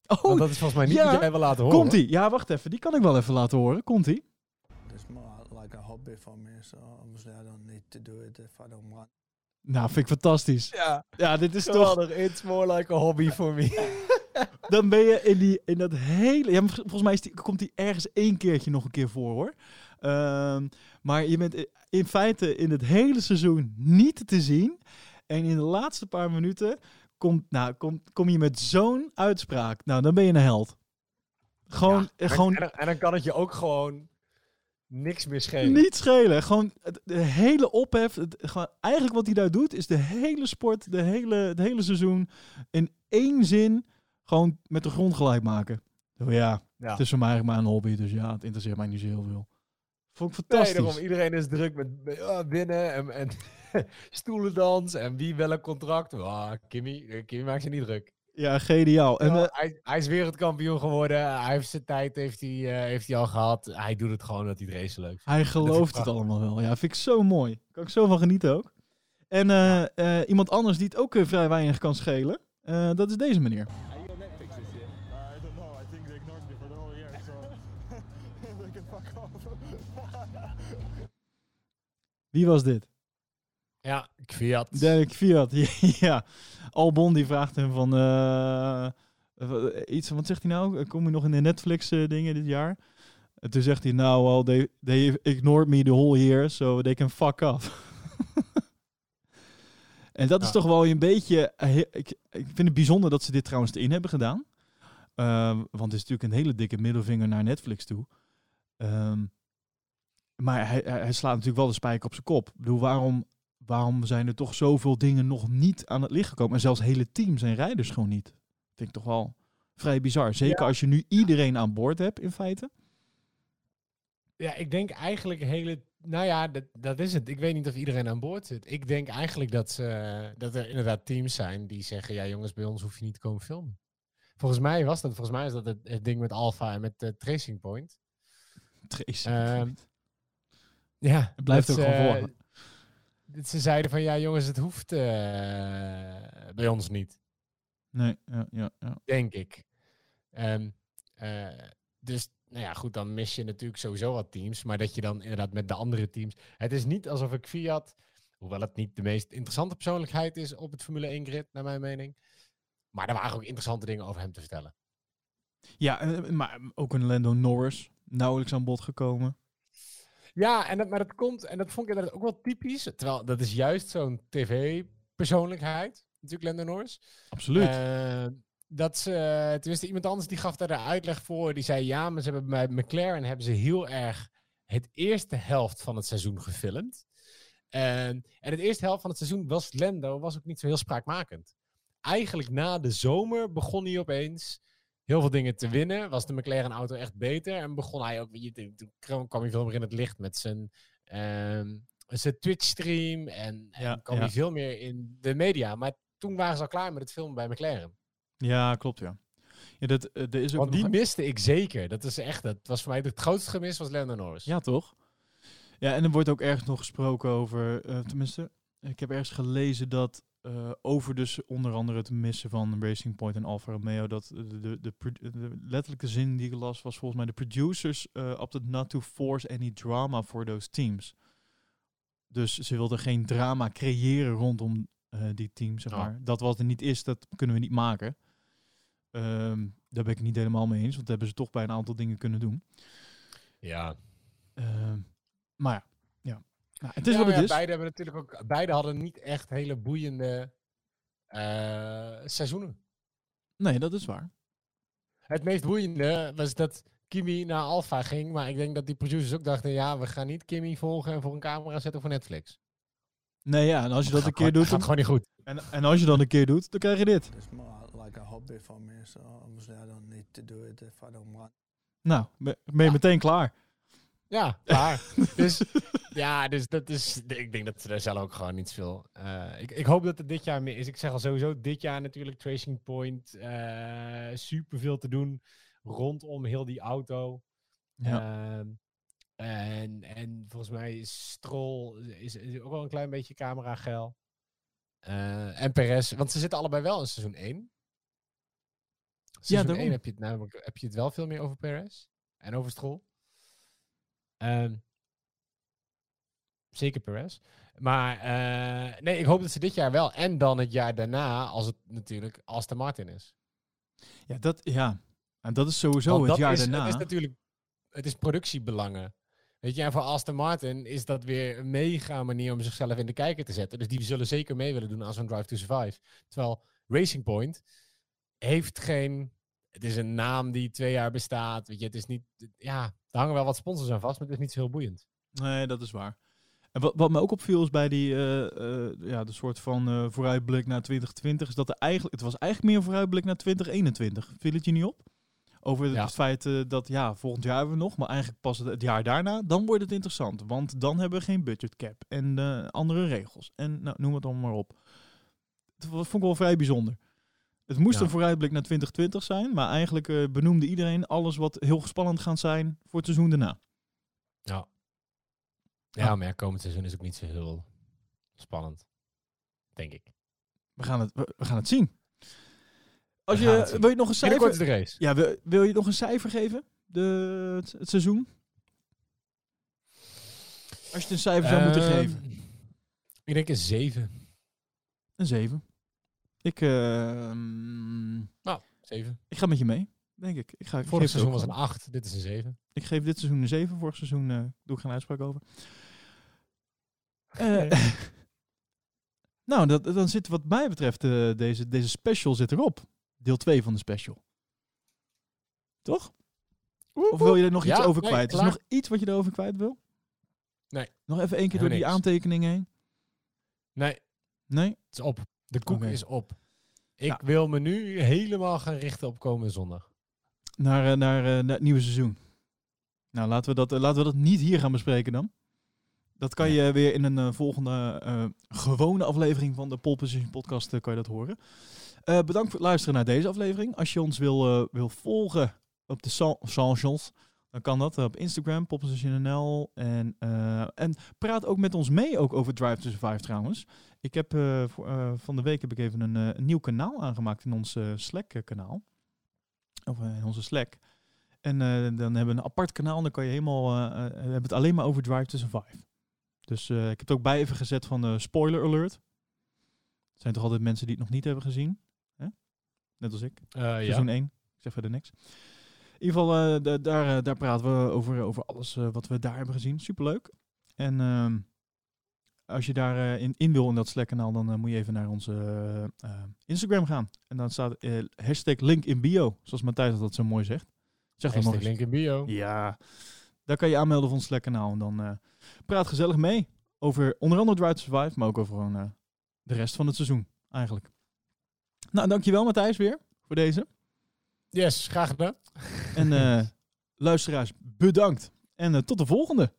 Oh, Want dat is volgens mij niet ja. wat jij wil laten horen. komt-ie. Ja, wacht even. Die kan ik wel even laten horen. Komt-ie. It's more like a hobby for me, so obviously I don't need to do it if I don't want. Nou, vind ik fantastisch. Ja, Ja, dit is toch... geweldig. It's more like a hobby for me. *laughs* *laughs* Dan ben je in, die, in dat hele... Ja, volgens mij is die, komt die ergens één keertje nog een keer voor, hoor. Ehm, maar je bent in feite in het hele seizoen niet te zien. En in de laatste paar minuten komt, nou, kom, kom je met zo'n uitspraak. Nou, dan ben je een held. Gewoon, Ja, gewoon en, dan- en dan kan het je ook gewoon niks meer schelen. niet schelen. Gewoon de hele ophef. Het, gewoon, eigenlijk wat hij daar doet, is de hele sport, de hele, het hele seizoen in één zin gewoon met de grond gelijk maken. Ja, Ja. het is voor mij eigenlijk maar een hobby, dus ja, het interesseert mij niet zo heel veel. Vond ik Nee, fantastisch. daarom. Iedereen is druk met met, winnen en, en *laughs* stoelendans en wie welk contract. Ah, Kimmy, eh, Kimmy maakt zich niet druk. Ja, geniaal. En, Ja, eh, hij, hij is wereldkampioen geworden. Hij heeft zijn tijd heeft hij, eh, heeft hij al gehad. Hij doet het gewoon dat hij het race leuk vindt. hij gelooft het allemaal wel. Ja, vind ik zo mooi. Kan ik zo van genieten ook. En iemand anders die het ook vrij weinig kan schelen, dat is deze meneer. Wie was dit? Ja, Kviat. Derek Fiat, *laughs* ja. Albon die vraagt hem van eh, iets, wat zegt hij nou? Kom je nog in de Netflix eh, dingen dit jaar? En toen zegt hij nou, well, they, they ignored me the whole year, so they can fuck off. *laughs* en dat is toch wel een beetje, ik, ik vind het bijzonder dat ze dit trouwens erin hebben gedaan. Want het is natuurlijk een hele dikke middelvinger naar Netflix toe. Ehm, maar hij, hij slaat natuurlijk wel de spijker op zijn kop. Ik bedoel, waarom, waarom zijn er toch zoveel dingen nog niet aan het licht gekomen? En zelfs hele teams en rijders gewoon niet. Vind ik toch wel vrij bizar. Zeker als je nu iedereen aan boord hebt, in feite. Ja, ik denk eigenlijk hele. Nou ja, dat, dat is het. Ik weet niet of iedereen aan boord zit. Ik denk eigenlijk dat, ze, dat er inderdaad teams zijn die zeggen: ja, jongens, bij ons hoef je niet te komen filmen. Volgens mij was dat, volgens mij is dat het, het ding met Alpha en met eh, Tracing Point. Tracy. Ehm, Ja, Het blijft ook gewoon volgen. dat ze zeiden van ja, jongens, het hoeft eh, bij ons niet, nee, ja, ja, ja. denk ik. Ehm, eh, dus nou ja, goed, dan mis je natuurlijk sowieso wat teams. Maar dat je dan inderdaad met de andere teams. Het is niet alsof ik Fiat, hoewel het niet de meest interessante persoonlijkheid is op het Formule 1 grid, naar mijn mening. Maar er waren ook interessante dingen over hem te vertellen. Ja, eh, maar ook een Lando Norris. Nauwelijks aan bod gekomen. Ja, en dat, maar dat komt, en dat vond ik inderdaad ook wel typisch. Terwijl dat is juist zo'n tv-persoonlijkheid, natuurlijk Lando Norris. Absoluut. Eh, dat ze, tenminste iemand anders die gaf daar de uitleg voor. Die zei ja, maar ze hebben bij McLaren hebben ze heel erg het eerste helft van het seizoen gefilmd. En, en het eerste helft van het seizoen was Lando was ook niet zo heel spraakmakend. Eigenlijk na de zomer begon hij opeens heel veel dingen te winnen. Was de McLaren auto echt beter. En begon hij ook, toen- kwam hij veel meer in het licht met zijn, ehm, zijn Twitch stream. En, en Ja, kwam ja. hij veel meer in de media. Maar toen waren ze al klaar met het filmen bij McLaren. ja, klopt, ja. ja dat, eh, er is ook Want die nog- miste ik zeker. Dat is echt, dat was voor mij het grootste gemis was Lando Norris. Ja, toch? Ja, en er wordt ook ergens nog gesproken over, eh, tenminste, ik heb ergens gelezen dat eh, over dus onder andere het missen van Racing Point en Alfa Romeo, dat de, de, de, pro- de letterlijke zin die ik las was volgens mij de producers uh, opted not to force any drama for those teams. Dus ze wilden geen drama creëren rondom eh, die teams, zeg Ja. maar. Dat wat er niet is, dat kunnen we niet maken. Ehm, daar ben ik niet helemaal mee eens, want dat hebben ze toch bij een aantal dingen kunnen doen. Ja. Ehm, maar ja. Nou, het is Ja, wat maar het ja, is. Beide hebben natuurlijk ook, beide hadden niet echt hele boeiende eh, seizoenen. Nee, dat is waar. Het meest boeiende was dat Kimi naar Alfa ging, maar ik denk dat die producers ook dachten, ja, we gaan niet Kimi volgen en voor een camera zetten voor Netflix. Nee, ja, en als je dat Gaat een keer doet, gaat dan, gewoon niet goed. en, en als je dan een keer doet, dan krijg je dit. It's more like a hobby for me, so obviously I don't need to do it if I don't want. Nou, ben ben je meteen klaar. Ja, klaar. *laughs* dus ja, dus dat is. Ik denk dat ze daar zelf ook gewoon niet veel. eh, ik, ik hoop dat het dit jaar meer is. Ik zeg al sowieso dit jaar natuurlijk Tracing Point. super veel te doen. rondom heel die auto. Ja. Ehm, en, en volgens mij is Stroll is, is ook wel een klein beetje camera geil. Eh, en Perez, want ze zitten allebei wel in seizoen 1. Seizoen daarom. 1 heb je, het namelijk, heb je het wel veel meer over Perez en over Stroll. Ehm, zeker Perez. Maar eh, nee, ik hoop dat ze dit jaar wel. En dan het jaar daarna, als het natuurlijk Aston Martin is. ja, dat, ja. En dat is sowieso Want het dat jaar is, daarna. Het is natuurlijk, het is productiebelangen. Weet je, en voor Aston Martin is dat weer een mega manier om zichzelf in de kijker te zetten. Dus die zullen zeker mee willen doen aan zo'n Drive to Survive. Terwijl Racing Point heeft geen... Het is een naam die twee jaar bestaat. Weet je, het is niet... Ja, er hangen wel wat sponsors aan vast, maar het is niet zo heel boeiend. Nee, dat is waar. En wat, wat me ook opviel is bij die, eh, eh, ja, de soort van eh, vooruitblik naar 2020, is dat er eigenlijk, het was eigenlijk meer een vooruitblik naar 2021. Viel het je niet op? Over Ja. het feit dat, ja, volgend jaar hebben we nog, maar eigenlijk pas het, het jaar daarna, dan wordt het interessant. Want dan hebben we geen budget cap en andere regels. En nou, noem het allemaal maar op. Dat vond ik wel vrij bijzonder. Het moest Ja. een vooruitblik naar 2020 zijn, maar eigenlijk eh, benoemde iedereen alles wat heel spannend gaat zijn voor het seizoen daarna. Ja. Ja, maar ja, komend seizoen is ook niet zo heel spannend. Denk ik. We gaan het, we, we gaan het zien. Als We je, wil je nog een cijfer? de race. Ja, wil, wil je nog een cijfer geven? De, het, het seizoen? Als je het een cijfer zou moeten Ehm, geven. Ik denk een 7. Een 7. Ik, ehm, 7. ik ga met je mee, denk ik. ik ga, ik Vorig seizoen was een 8. Dit is een 7. gewoon. Ik geef dit seizoen een 7. Vorig seizoen eh, doe ik geen uitspraak over. Eh, *laughs* nou, dat, dan zit wat mij betreft eh, deze, deze special zit erop. Deel 2 van de special. Toch? Of wil je er nog iets over nee, kwijt? Is er nog iets wat je erover kwijt wil? Nee. Nog even één keer door die niks. aantekening heen? Nee, Nee? het is op. De koek is op. Ik Ja. wil me nu helemaal gaan richten op komende zondag. Naar, eh, naar, eh, naar het nieuwe seizoen. Nou, laten we, dat, eh, laten we dat niet hier gaan bespreken dan. Dat kan je weer in een volgende gewone aflevering van de Pole Position podcast kan je dat horen. Bedankt voor het luisteren naar deze aflevering. Als je ons wil, wil volgen op de so- socials, dan kan dat op Instagram, popposition.nl. En, en praat ook met ons mee ook over Drive to Survive trouwens. Ik heb eh, eh, van de week heb ik even een, eh, een nieuw kanaal aangemaakt in ons Slack-kanaal. Of in onze Slack. En dan hebben we een apart kanaal. Dan kan je helemaal. we hebben het alleen maar over Drive to Survive. Dus ik heb het ook bij even gezet van spoiler alert. Er zijn toch altijd mensen die het nog niet hebben gezien. Hè? Net als ik. Seizoen 1. Ik zeg verder niks. In ieder geval, da- daar, daar praten we over, over alles wat we daar hebben gezien. Superleuk. En ehm, als je daar eh, in, in wil in dat Slack-kanaal, dan eh, moet je even naar onze eh, Instagram gaan. En dan staat hashtag link in bio, zoals Matthijs dat zo mooi zegt. Zeg dat nog eens. link in bio. Ja, daar kan je aanmelden voor ons Slack-kanaal. En dan praat gezellig mee over onder andere Drive to Survive, maar ook over gewoon, de rest van het seizoen eigenlijk. Nou, dankjewel Matthijs weer voor deze. Yes, graag gedaan. En *laughs* luisteraars, bedankt. En tot de volgende.